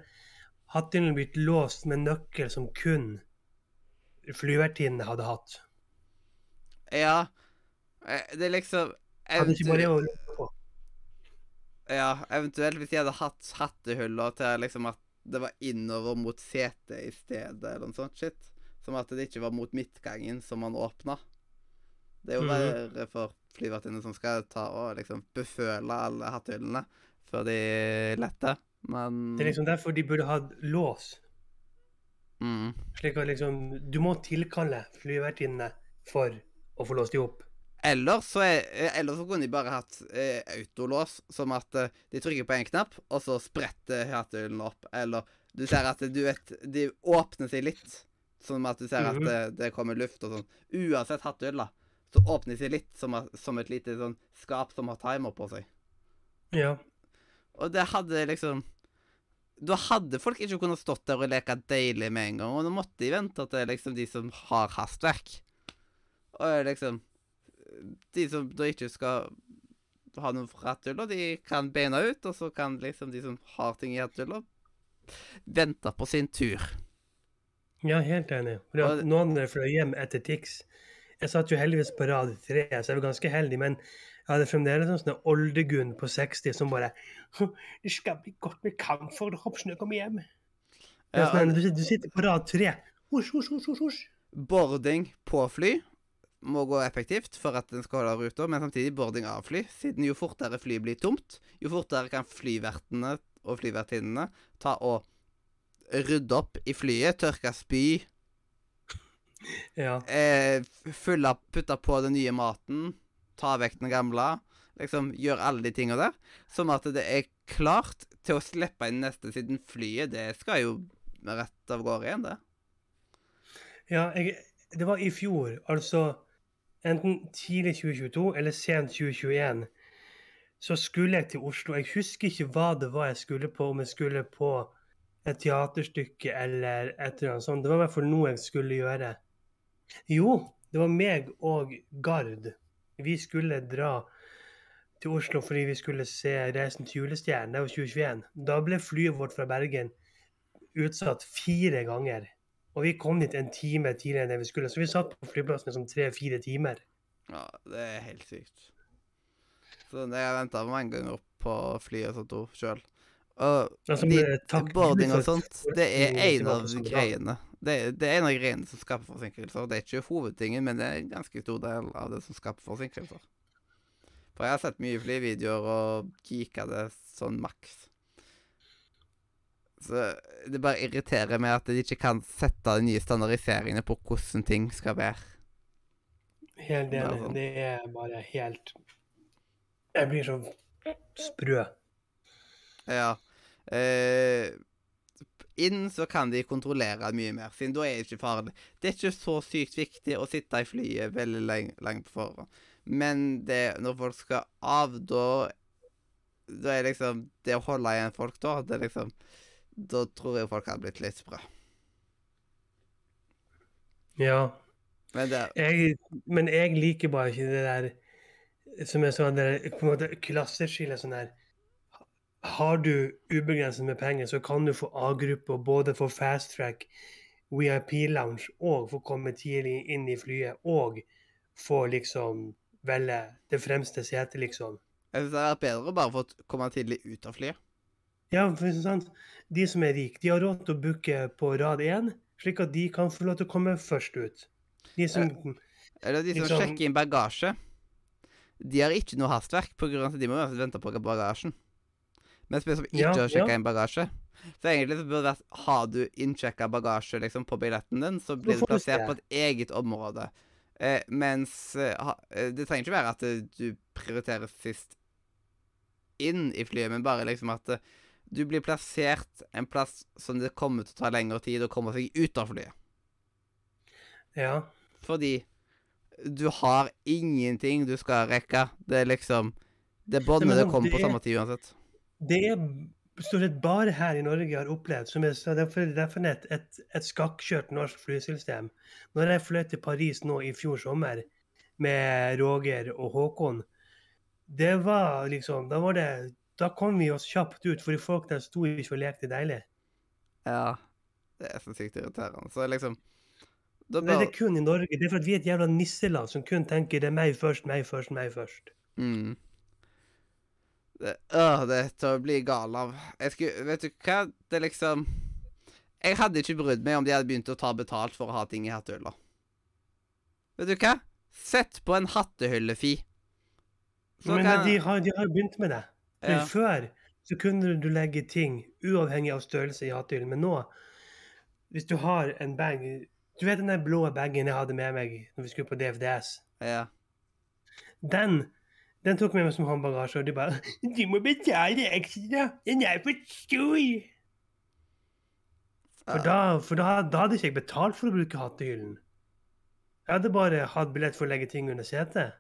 hatthyllen blitt låst med nøkkel som kun flyvertinnene hadde hatt. Ja. Eh, Det er liksom. Ja, eventuelt hvis de hadde hatt hattehuller til liksom at det var innover mot setet i stedet, eller noe sånt shit. Som at det ikke var mot midtgangen som man åpna. Det er jo Mhm. verre for flyvertinnene som skal ta og liksom beføle alle hattehyllene før de letter, men Det er liksom derfor de burde hatt lås. mm. Slik at liksom Du må tilkalle flyvertinnene for å få låst de opp. Eller så, er, eh, eller så kunne de bare hatt eh, autolås, som at eh, de trykker på en knapp, og så spretter hatthyllen opp. Eller du ser at du vet, de åpner seg litt, som at du ser Mhm. at det, det kommer luft og sånn. Uansett hatthylla, så åpner de seg litt som, som et lite sånn skap som har timer på seg. Ja. Og det hadde liksom Da hadde folk ikke kunnet stått der og leke deilig med en gang, og nå måtte de vente til liksom de som har hastverk. Og liksom De som da ikke skal ha noen ratthyller, de kan beina ut, og så kan liksom de som har ting i ratthyller, vente på sin tur. ja, helt enig. For noen andre fløy hjem etter Tix. Jeg satt jo heldigvis på rad tre, så jeg var ganske heldig. Men jeg hadde fremdeles en sånn oldegunn på 60 som bare Det skal bli godt med kamfer når hoppsnø kommer hjem. Ja, sånn, du, du sitter på rad tre. Hosj, hosj, hosj, hosj. boarding på fly må gå effektivt for at den skal holde ruta, men samtidig boarding av fly. Siden jo fortere flyet blir tomt, jo fortere kan flyvertene og flyvertinnene ta og rydde opp i flyet, tørke spy, Ja. eh, fylle, putte på den nye maten, ta vekk den gamle. Liksom gjøre alle de tinga der. Sånn at det er klart til å slippe inn neste, siden flyet det skal jo rett av gårde igjen, det. Ja, jeg, det var i fjor, altså enten tidlig 2022 eller sent 2021, så skulle jeg til Oslo. Jeg husker ikke hva det var jeg skulle på, om jeg skulle på et teaterstykke eller et eller annet sånt. Det var i hvert fall noe jeg skulle gjøre. Jo, det var meg og Gard. Vi skulle dra til Oslo fordi vi skulle se 'Reisen til julestjernen'. Det var 2021. Da ble flyet vårt fra Bergen utsatt fire ganger. Og vi kom dit en time tidligere enn det vi skulle. Så vi satt på flyplassen i sånn tre-fire timer. Ja, det er helt sykt. Så jeg venta mange ganger opp på flyet og sånt sjøl. Og Altså, de, boarding og sånt, det er en av for- greiene. Det, er- det er en av greiene som skaper forsinkelser. Det er ikke hovedtingen, men det er en ganske stor del av det som skaper forsinkelser. For jeg har sett mye flyvideoer og geeka det sånn maks. Så det bare irriterer meg at de ikke kan sette de nye standardiseringene på hvordan ting skal være. Helt enig. sånn. Det er bare helt Jeg blir så sprø. Ja. Eh, inn så kan de kontrollere mye mer, siden da er det ikke farlig. Det er ikke så sykt viktig å sitte i flyet veldig lenge, lenge på forhånd. Men det, når folk skal av, da Da er liksom Det å holde igjen folk da, det er liksom Da tror jeg folk hadde blitt litt sprø. Ja. Men det Jeg, men jeg liker bare ikke det der som er sånn der, på en måte klasseskille sånn her Har du ubegrenset med penger, så kan du få A-gruppe og både få fast track, VIP lounge og få komme tidlig inn i flyet og få liksom velge det fremste setet, liksom. Jeg synes det hadde vært bedre å bare få komme tidlig ut av flyet. Ja, for sant? De som er rike, de har råd til å booke på rad én, slik at de kan få lov til å komme først ut. De som Eller de som Liksom- sjekker inn bagasje. De har ikke noe hastverk, på grunn av at de må vente på bagasjen. Mens vi som ikke Ja, har sjekka ja. inn bagasje Så egentlig så burde det vært Har du innsjekka bagasje liksom på billetten din, så blir du plassert på et eget område. Eh, mens eh, ha, eh, det trenger ikke være at eh, du prioriterer sist inn i flyet, men bare liksom at eh, du blir plassert en plass som det kommer til å ta lengre tid å komme seg ut av flyet. Ja. Fordi du har ingenting du skal rekke. Det er liksom Det båndet det kommer på er- samme tid uansett. Det er stort sett bare her i Norge jeg har opplevd, som er så derfor, er et, et skakkjørt norsk flysystem. Når jeg fløy til Paris nå i fjor sommer med Roger og Håkon, det var liksom Da var det da kom vi oss kjapt ut, fordi folk der sto ikke og lekte deilig. Ja. Det er så sykt irriterende. Så liksom Da Men det er kun i Norge. Det er for at vi er et jævla nisseland som kun tenker det er meg først, meg først, meg først. mm. det, øh, det er til å bli gal av. Jeg skulle Vet du hva? Det er liksom Jeg hadde ikke brydd meg om de hadde begynt å ta betalt for å ha ting i hattehylla. Vet du hva? Sett på en hattehyllefi. Så Men kan- de har, de har begynt med det. Ja. Før så kunne du legge ting uavhengig av størrelse i hatthyllen. men nå Hvis du har en bag Du vet den der blå bagen jeg hadde med meg når vi skulle på DFDS? Ja. Den den tok med meg som håndbagasje, og de bare 'Du må betale ekstra! Den er for stor!' For, da, for da, da hadde ikke jeg betalt for å bruke hattehyllen. Jeg hadde bare hatt billett for å legge ting under setet.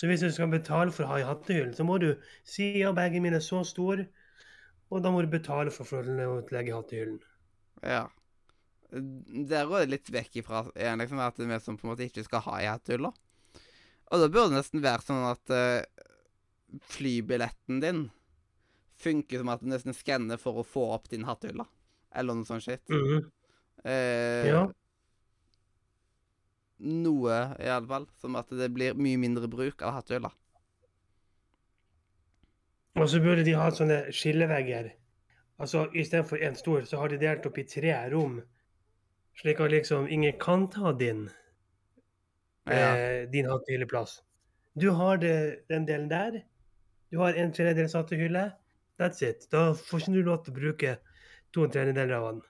Så hvis du skal betale for å ha i hattehyllen, så må du si ja, bagen min er så stor, og da må du betale for å til å legge i hattehyllen. Ja. Der går det litt vekk ifra liksom, at vi som på en måte ikke skal ha i hattehylla. Og da burde det nesten være sånn at uh, flybilletten din funker som at du nesten skanner for å få opp din hattehylle. Eller noe sånt skitt. Mm -hmm. uh, Ja. Noe, i alle fall. Som at det blir mye mindre bruk av hattehylla. Og så burde de ha sånne skillevegger. Altså istedenfor én stor, så har de delt opp i tre rom. Slik at liksom ingen kan ta din, Ja. eh, din hattehylleplass. Du har det, den delen der. Du har en tredjedels hattehylle. That's it. Da får ikke du lov til å bruke to tredjedeler av den.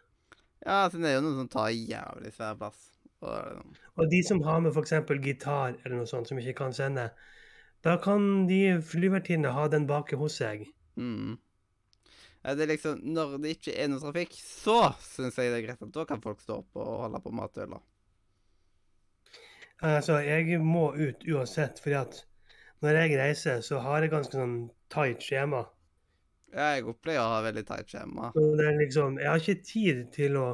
ja, altså, det er jo noen som tar jævlig svær plass. Og, Og de som har med f.eks. gitar eller noe sånt som ikke kan sende, da kan de flyvertinnene ha den baki hos seg. mm. Ja, det er liksom, Når det ikke er noe trafikk, så syns jeg det er greit at da kan folk stå opp og holde på med hattehylla. Altså, jeg må ut uansett, fordi at når jeg reiser, så har jeg ganske sånn tight skjema. Ja, jeg opplever å ha veldig tight skjema. Så det er liksom, jeg har ikke tid til å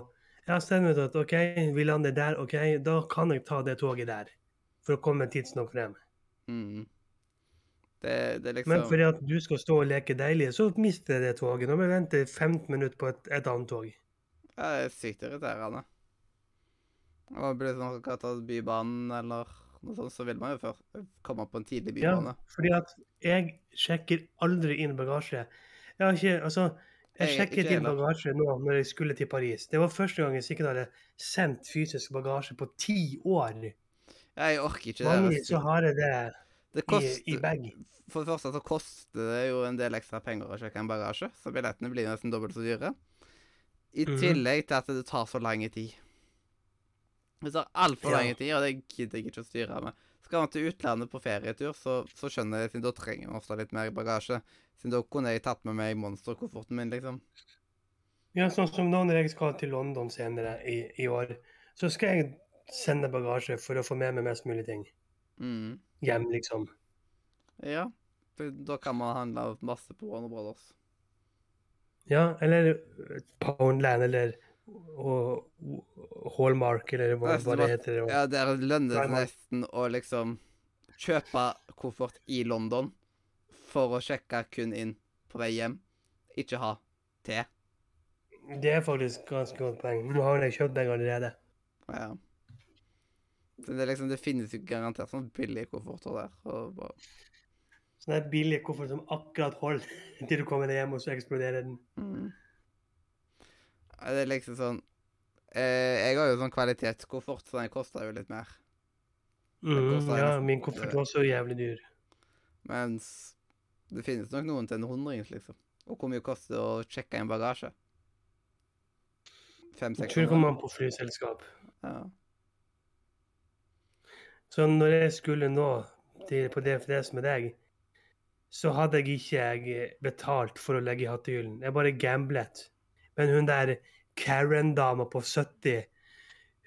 Stemt ut at OK, vi lander der, OK, da kan jeg ta det toget der. For å komme tidsnok frem. Mm. Det, det liksom Men fordi at du skal stå og leke deilig, så mister jeg det toget. Nå må jeg vente 15 minutter på et, et annet tog. Ja, det er sykt irriterende. Og blir det sånn ta Bybanen eller noe sånt, så vil man jo før komme på en tidlig bybane. Ja, fordi at jeg sjekker aldri inn bagasje. Jeg har ikke Altså, jeg sjekket inn bagasje nå når jeg skulle til Paris. Det var første gang jeg sikkert hadde sendt fysisk bagasje på ti år. Jeg orker ikke det. Mange så har jeg det Det i, koster, i bag. For det første så koster det jo en del ekstra penger å sjekke en bagasje, så billettene blir nesten dobbelt så dyre. I Mhm. tillegg til at det tar så lang tid. Det tar altfor Ja. lang tid, og det gidder jeg ikke å styre med. Skal man til utlandet på ferietur, så, så skjønner jeg, siden da trenger man ofte litt mer bagasje. Siden da kunne jeg tatt med meg monsterkofferten min, liksom. Ja, sånn som nå når jeg skal til London senere i, i år, så skal jeg sende bagasje for å få med meg mest mulig ting Mm. hjem, liksom. Ja. For da kan man handle masse på Warner Brothers. Ja, eller Poundland eller Hallmark, eller hva, hva det heter. Og, Ja, der lønner det nesten å liksom kjøpe koffert i London for å sjekke kun inn på vei hjem. Ikke ha te. Det er faktisk ganske godt poeng. Nå har jeg kjøpt den allerede. Ja. Så det, liksom, det finnes jo garantert sånn billige kofferter der. Og bare, Sånn billige billig koffert som akkurat holder til du kommer deg hjem, og så eksploderer den. mm. Det er liksom sånn eh, Jeg har jo sånn kvalitetskoffert, så den koster jo litt mer. Mm, ja, min koffert var så jævlig dyr. Mens det finnes nok noen til en hundrings, liksom. Og hvor mye koster det å sjekke inn bagasje? Fem-seks tror det kommer an på flyselskap. Ja. Så når jeg skulle nå til, på DFDS med deg, så hadde jeg ikke jeg betalt for å legge i hattehyllen. Jeg bare gamblet. Men hun der Karen-dama på 70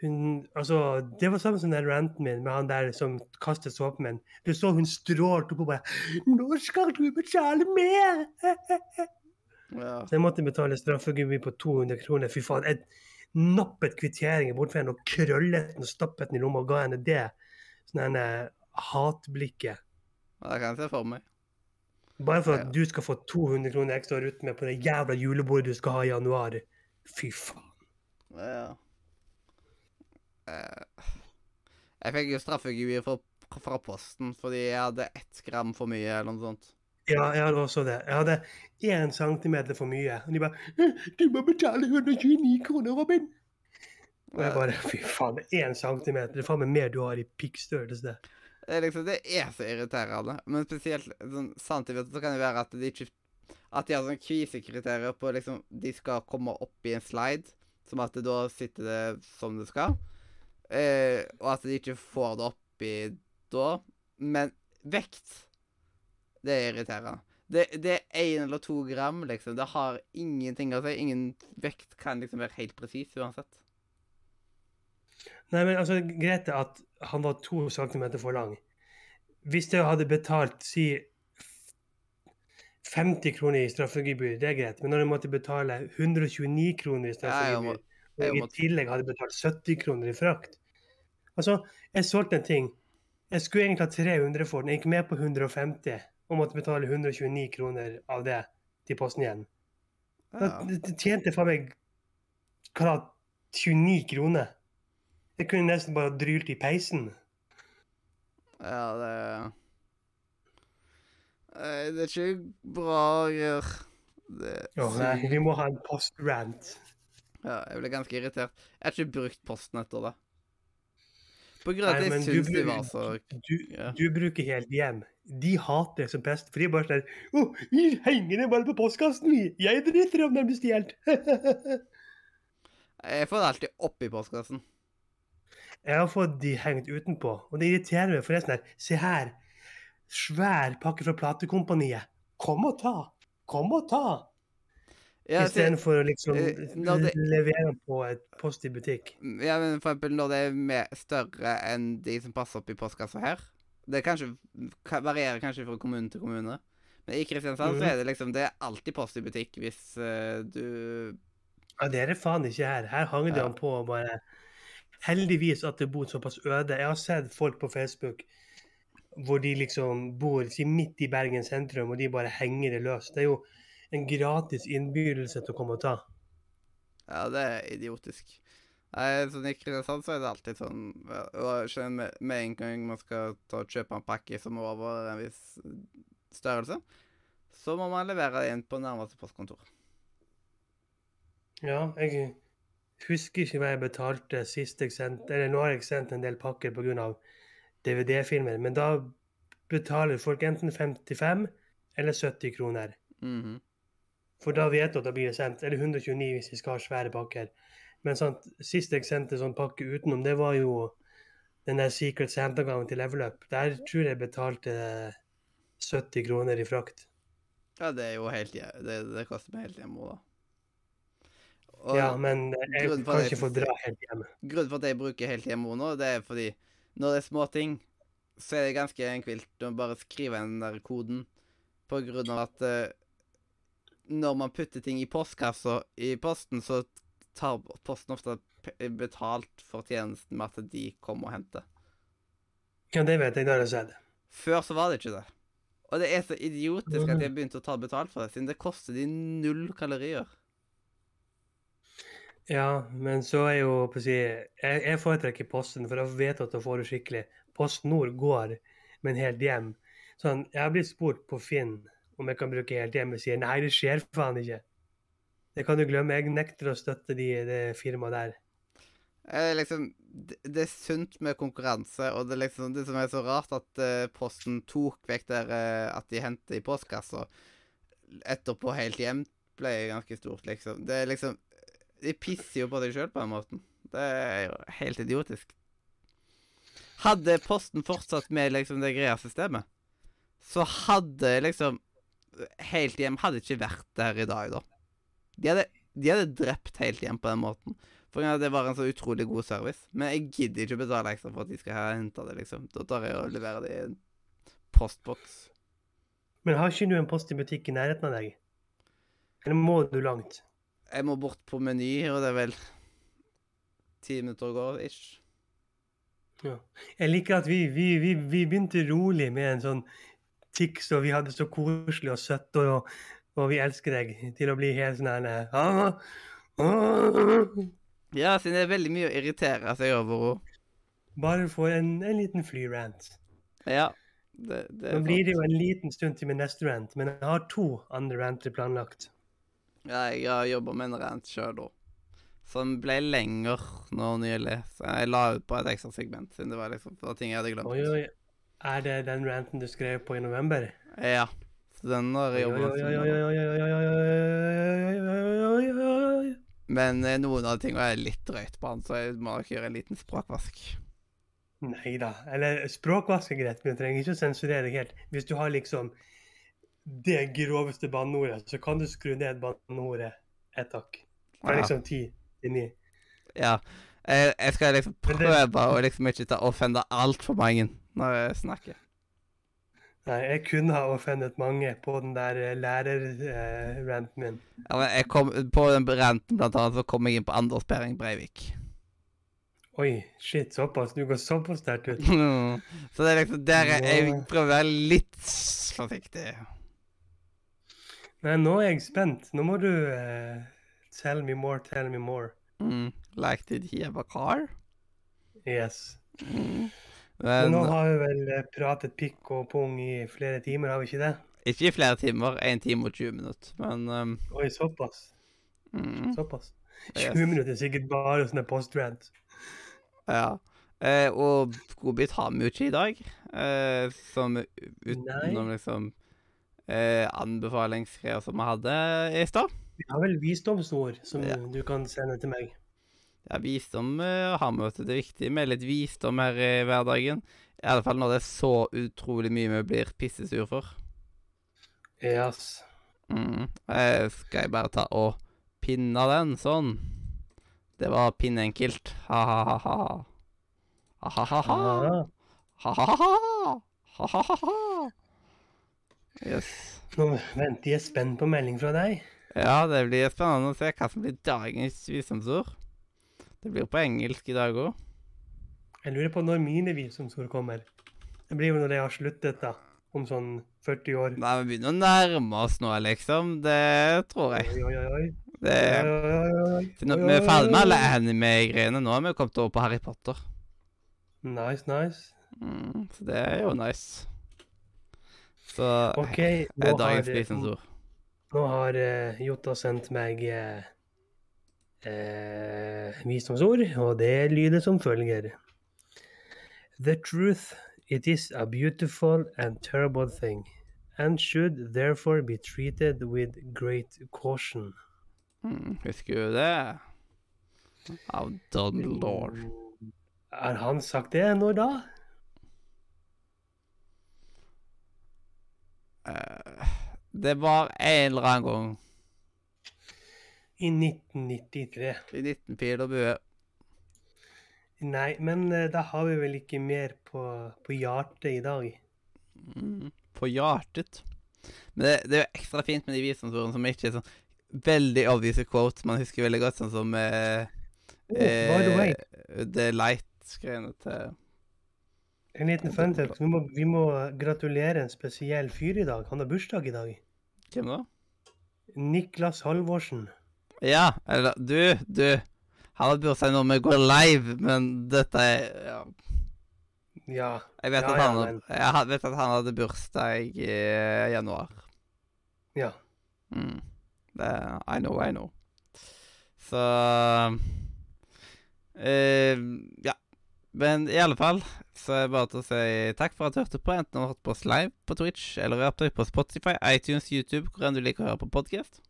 hun, altså, Det var samme som den ranten min med han der som kastet såpen min. Du så hun strålte opp og bare 'Nå skal du betale mer!' Ja. Så jeg måtte betale straffegummi på 200 kroner. Fy faen. Jeg nappet kvitteringen bort fra henne og krøllet den og stappet den i lomma og ga henne det. Sånn hatblikket. Ja, Det kan jeg se for meg. Bare for Ja. at du skal få 200 kroner ekstra å rutte med på det jævla julebordet du skal ha i januar. Fy faen. Ja. Eh, Jeg fikk jo straffegebyr fra, fra Posten fordi jeg hadde ett gram for mye, eller noe sånt. Ja, jeg hadde også det. Jeg hadde én centimeter for mye. Og de bare «Hm, 'Du må betale 129 kroner, Robin'. Og jeg bare Fy faen, én centimeter. Det er faen meg mer du har i pikkstørrelse. Det er liksom, det er så irriterende. Men spesielt sånn, samtidig så kan det være at de ikke At de har sånn kvisekriterier på liksom De skal komme opp i en slide, som at da sitter det som det skal. Eh, og at de ikke får det oppi da. Men vekt, det er irriterende. Det, det er én eller to gram, liksom. Det har ingenting å si. Ingen vekt kan liksom være helt presis uansett. Nei, men altså, Greit at han var to centimeter for lang. Hvis jeg hadde betalt si 50 kroner i straffegebyr, det er greit. Men når jeg måtte betale 129 kroner i straffegebyr, og i tillegg hadde betalt 70 kroner i frakt Altså, jeg solgte en ting. Jeg skulle egentlig ha 300 for den. Jeg gikk med på 150 og måtte betale 129 kroner av det til Posten igjen. Da tjente faen meg hva da, 29 kroner. Jeg kunne nesten bare drylt i peisen. Ja, det Det er ikke bra å gjøre. Det Åh, nei, vi må ha en postrant. Ja, jeg ble ganske irritert. Jeg har ikke brukt Posten etter det. På grunn av at jeg syns de var så Du, Ja. du bruker helt hjem. De hater det som pest. For de bare sånn oh, vi henger det bare på postkassen, vi. Jeg driter om den blir stjålet. Jeg får det alltid oppi postkassen. Jeg har fått de hengt utenpå, og det irriterer meg. For det er sånn her Se her. Svær pakke fra platekompaniet. Kom og ta. Kom og ta. Ja, så- Istedenfor å liksom eh, det- levere på et post i butikk. ja, men for eksempel når det er mer større enn de som passer opp i postkassa her. Det kanskje, varierer kanskje fra kommune til kommune. Men i Kristiansand så Mhm. er det liksom Det er alltid post i butikk hvis uh, du Ja, det er det faen ikke her. Her hang det Ja. han på og bare Heldigvis at det bor såpass øde. Jeg har sett folk på Facebook hvor de liksom bor si, midt i Bergen sentrum, og de bare henger det løs. Det er jo en gratis innbydelse til å komme og ta. Ja, det er idiotisk. Nei, sånn I Kristiansand så er det alltid sånn med en gang man skal ta og kjøpe en pakke som er over en viss størrelse, så må man levere det inn på nærmeste postkontor. Ja, jeg husker ikke hva jeg betalte sist jeg sendte Eller nå har jeg sendt en del pakker pga. DVD-filmer, men da betaler folk enten 55 eller 70 kroner. Mhm. For da vet du at da blir det sendt. Eller 129 hvis vi skal ha svære pakker. Men sant, sist jeg sendte sånn pakke utenom, det var jo den der Secret Santa-gangen til Level Up. Der tror jeg betalte 70 kroner i frakt. Ja, det er jo helt Det, det koster meg helt hjemme òg, da. Ja, men jeg kan ikke få dra helt hjemme. grunnen for at jeg bruker helt hjemme nå, det er fordi når det er små ting, så er det ganske enkelt å bare skrive den der koden. På grunn av at uh, når man putter ting i postkassa i posten, så tar posten ofte betalt for tjenesten med at de kommer og henter. Ja, det vet jeg, Da har jeg sett. Før så var det ikke det. Og det er så idiotisk at de har begynt å ta betalt for det, siden det koster de null kalorier. Ja, men så er jo på å si Jeg, jeg foretrekker Posten, for da vet du at da får du skikkelig Post Nord går, men helt hjem. Sånn, jeg har blitt spurt på Finn om jeg kan bruke helt hjem, og sier nei, det skjer faen ikke. Det kan du glemme. Jeg nekter å støtte de, det firmaet der. Eh, liksom, det, det er sunt med konkurranse, og det liksom det som er så rart, at eh, Posten tok vekk der eh, at de henter i postkassa etterpå helt hjem, ble ganske stort, liksom. Det er liksom De pisser jo på deg sjøl på den måten. Det er jo helt idiotisk. Hadde Posten fortsatt med liksom det greia systemet, så hadde liksom Helt hjem hadde ikke vært der i dag, da. De hadde, de hadde drept Helt hjem på den måten. For det var en så utrolig god service. Men jeg gidder ikke å betale ekstra for at de skal hente det, liksom. Da tar jeg og leverer det i en postboks. Men har ikke du en post i butikk i nærheten av deg? Eller må du langt? Jeg må bort på Meny, og det er vel ti minutter å gå, ish. Ja. Jeg liker at vi, vi, vi, vi begynte rolig med en sånn tics, og vi hadde så koselig og søtt, og, og vi elsker deg, til å bli helt sånn her. Ja, siden det er veldig mye å irritere seg over henne. Bare for en, en liten flyrant. Ja. Det, det Nå blir det jo en liten stund til min neste rant, men jeg har to andre ranter planlagt. Jeg har jobba med en rant sjøl òg, som ble lenger nå nylig. Så jeg la ut på et ekstra segment, siden det var liksom det var ting jeg hadde glemt. Oi, oi. Er det den ranten du skrev på i november? Ja. Så den har jeg jobba med. Men noen av tingene er litt drøyt på han, så jeg må nok gjøre en liten språkvask. Nei da. Eller språkvask er greit, men du trenger ikke å sensurere helt. Hvis du har liksom det groveste banneordet, så kan du skru ned banneordet ett hakk. Fra Ja. liksom ti til ni. Ja. Jeg, jeg skal liksom prøve det- å liksom ikke ta offende altfor mange når jeg snakker. Nei, jeg kunne ha offendet mange på den der eh, lærer-ranten min. Ja, men jeg kom, på den ranten blant annet, så kom jeg inn på Anders Behring Breivik. Oi, shit, såpass. Du går såpass sterkt ut. så det er liksom der jeg, jeg prøver å være litt forsiktig. Nei, nå er jeg spent. Nå må du uh, tell me more, tell me more. Mm. Like did he have a car? Yes. Mm. Men nå har vi vel eh, pratet pikk og pung i flere timer, har vi ikke det? ikke i flere timer. 1 time og 20 minutter. Men um, Oi, såpass. mm, Såpass. Yes. minutter er sikkert bare sånne post-rant. Ja. Eh, og godbit har vi jo ikke i dag. Eh, som utenom liksom eh, anbefalingsgreier som vi hadde i stad. Vi har vel visdomsord som Ja. du kan sende til meg. Ja, visdom eh, har vi, vet du. Det er viktig med litt visdom her i hverdagen. I alle fall når det er så utrolig mye vi blir pissesur for. Yes. Mm. Eh, skal jeg bare ta og pinne den sånn? Det var pinnenkelt. Ha-ha-ha-ha. Ha-ha-ha-ha. Ah. Ha-ha-ha-ha. Yes. nå, venter jeg spent på melding fra deg. Ja, det blir spennende å se hva som blir dagens visdomsord. Det blir på engelsk i dag òg. Jeg lurer på når mine visdomsord kommer. Det blir jo når jeg har sluttet, da. Om sånn 40 år. Nei, vi begynner å nærme oss nå, liksom. Det tror jeg. Oi, oi, oi. Det Oi, Vi er ferdig med alle anime-greiene. Nå har vi kommet over på Harry Potter. Nice, nice. Mm, så det er jo nice. Så OK, er nå har, dagens visdomsord. nå har uh, Jota sendt meg uh, eh, visdomsord, og det lyder som følger. The truth, it is a beautiful and terrible thing, and should therefore be treated with great caution. Mm, husker du det? Av Dumbledore. Har han sagt det når da? Det var en eller annen gang I 1993. i 19 pil og bue. Nei, men eh, da har vi vel ikke mer på, på hjertet i dag. Mm, på hjertet. Men det, det er jo ekstra fint med de visdomsordene som ikke er sånn veldig obvious quotes man husker veldig godt, sånn som eh, Oh, by the eh, The Light-greiene til en liten fun fact. Vi må, vi må gratulere en spesiell fyr i dag. Han har bursdag i dag. Hvem da? Niklas Halvorsen. Ja, eller du, du. Han har bursdag når vi går live, men dette er ja. Ja. Jeg vet, Ja, ja, han, men- jeg vet at han hadde bursdag i eh, januar. ja. Mm. Det, I know, I know. Så eh, Ja. Men i alle fall så er det bare til å si takk for at du hørte på, enten du har hørt på oss live på Twitch eller hørt på Spotify, iTunes, YouTube, hvor enn du liker å høre på podkast.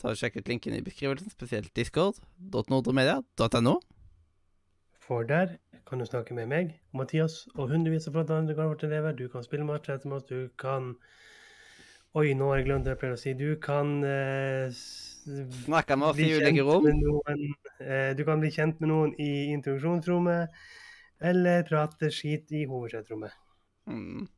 Ta og Sjekk ut linken i beskrivelsen, spesielt discord.nordremedia.no. For der kan du snakke med meg, Mathias, og hundrevis av flotte andre elever. Du kan spille match etter oss. Du kan Oi, nå har jeg glemt det jeg pleier å si. Du kan eh, Snakke med oss i ulike rom. noen, eh, Du kan bli kjent med noen i introduksjonsrommet, eller prate skit i hovedsetrommet. Mm.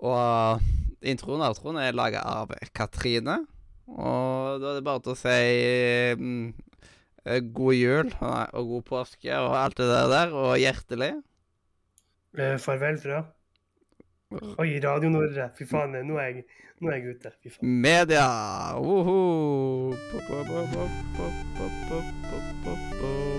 Og introen og outroen er laga av Katrine. Og da er det bare til å si mm, god jul og god påske og alt det der, der og hjertelig. Eh, farvel fra Oi, Radio Nordre. Fy faen, nå er jeg, nå er jeg ute. Fy faen. Media! Woho! Pop, pop, pop, pop, pop, pop, pop, pop.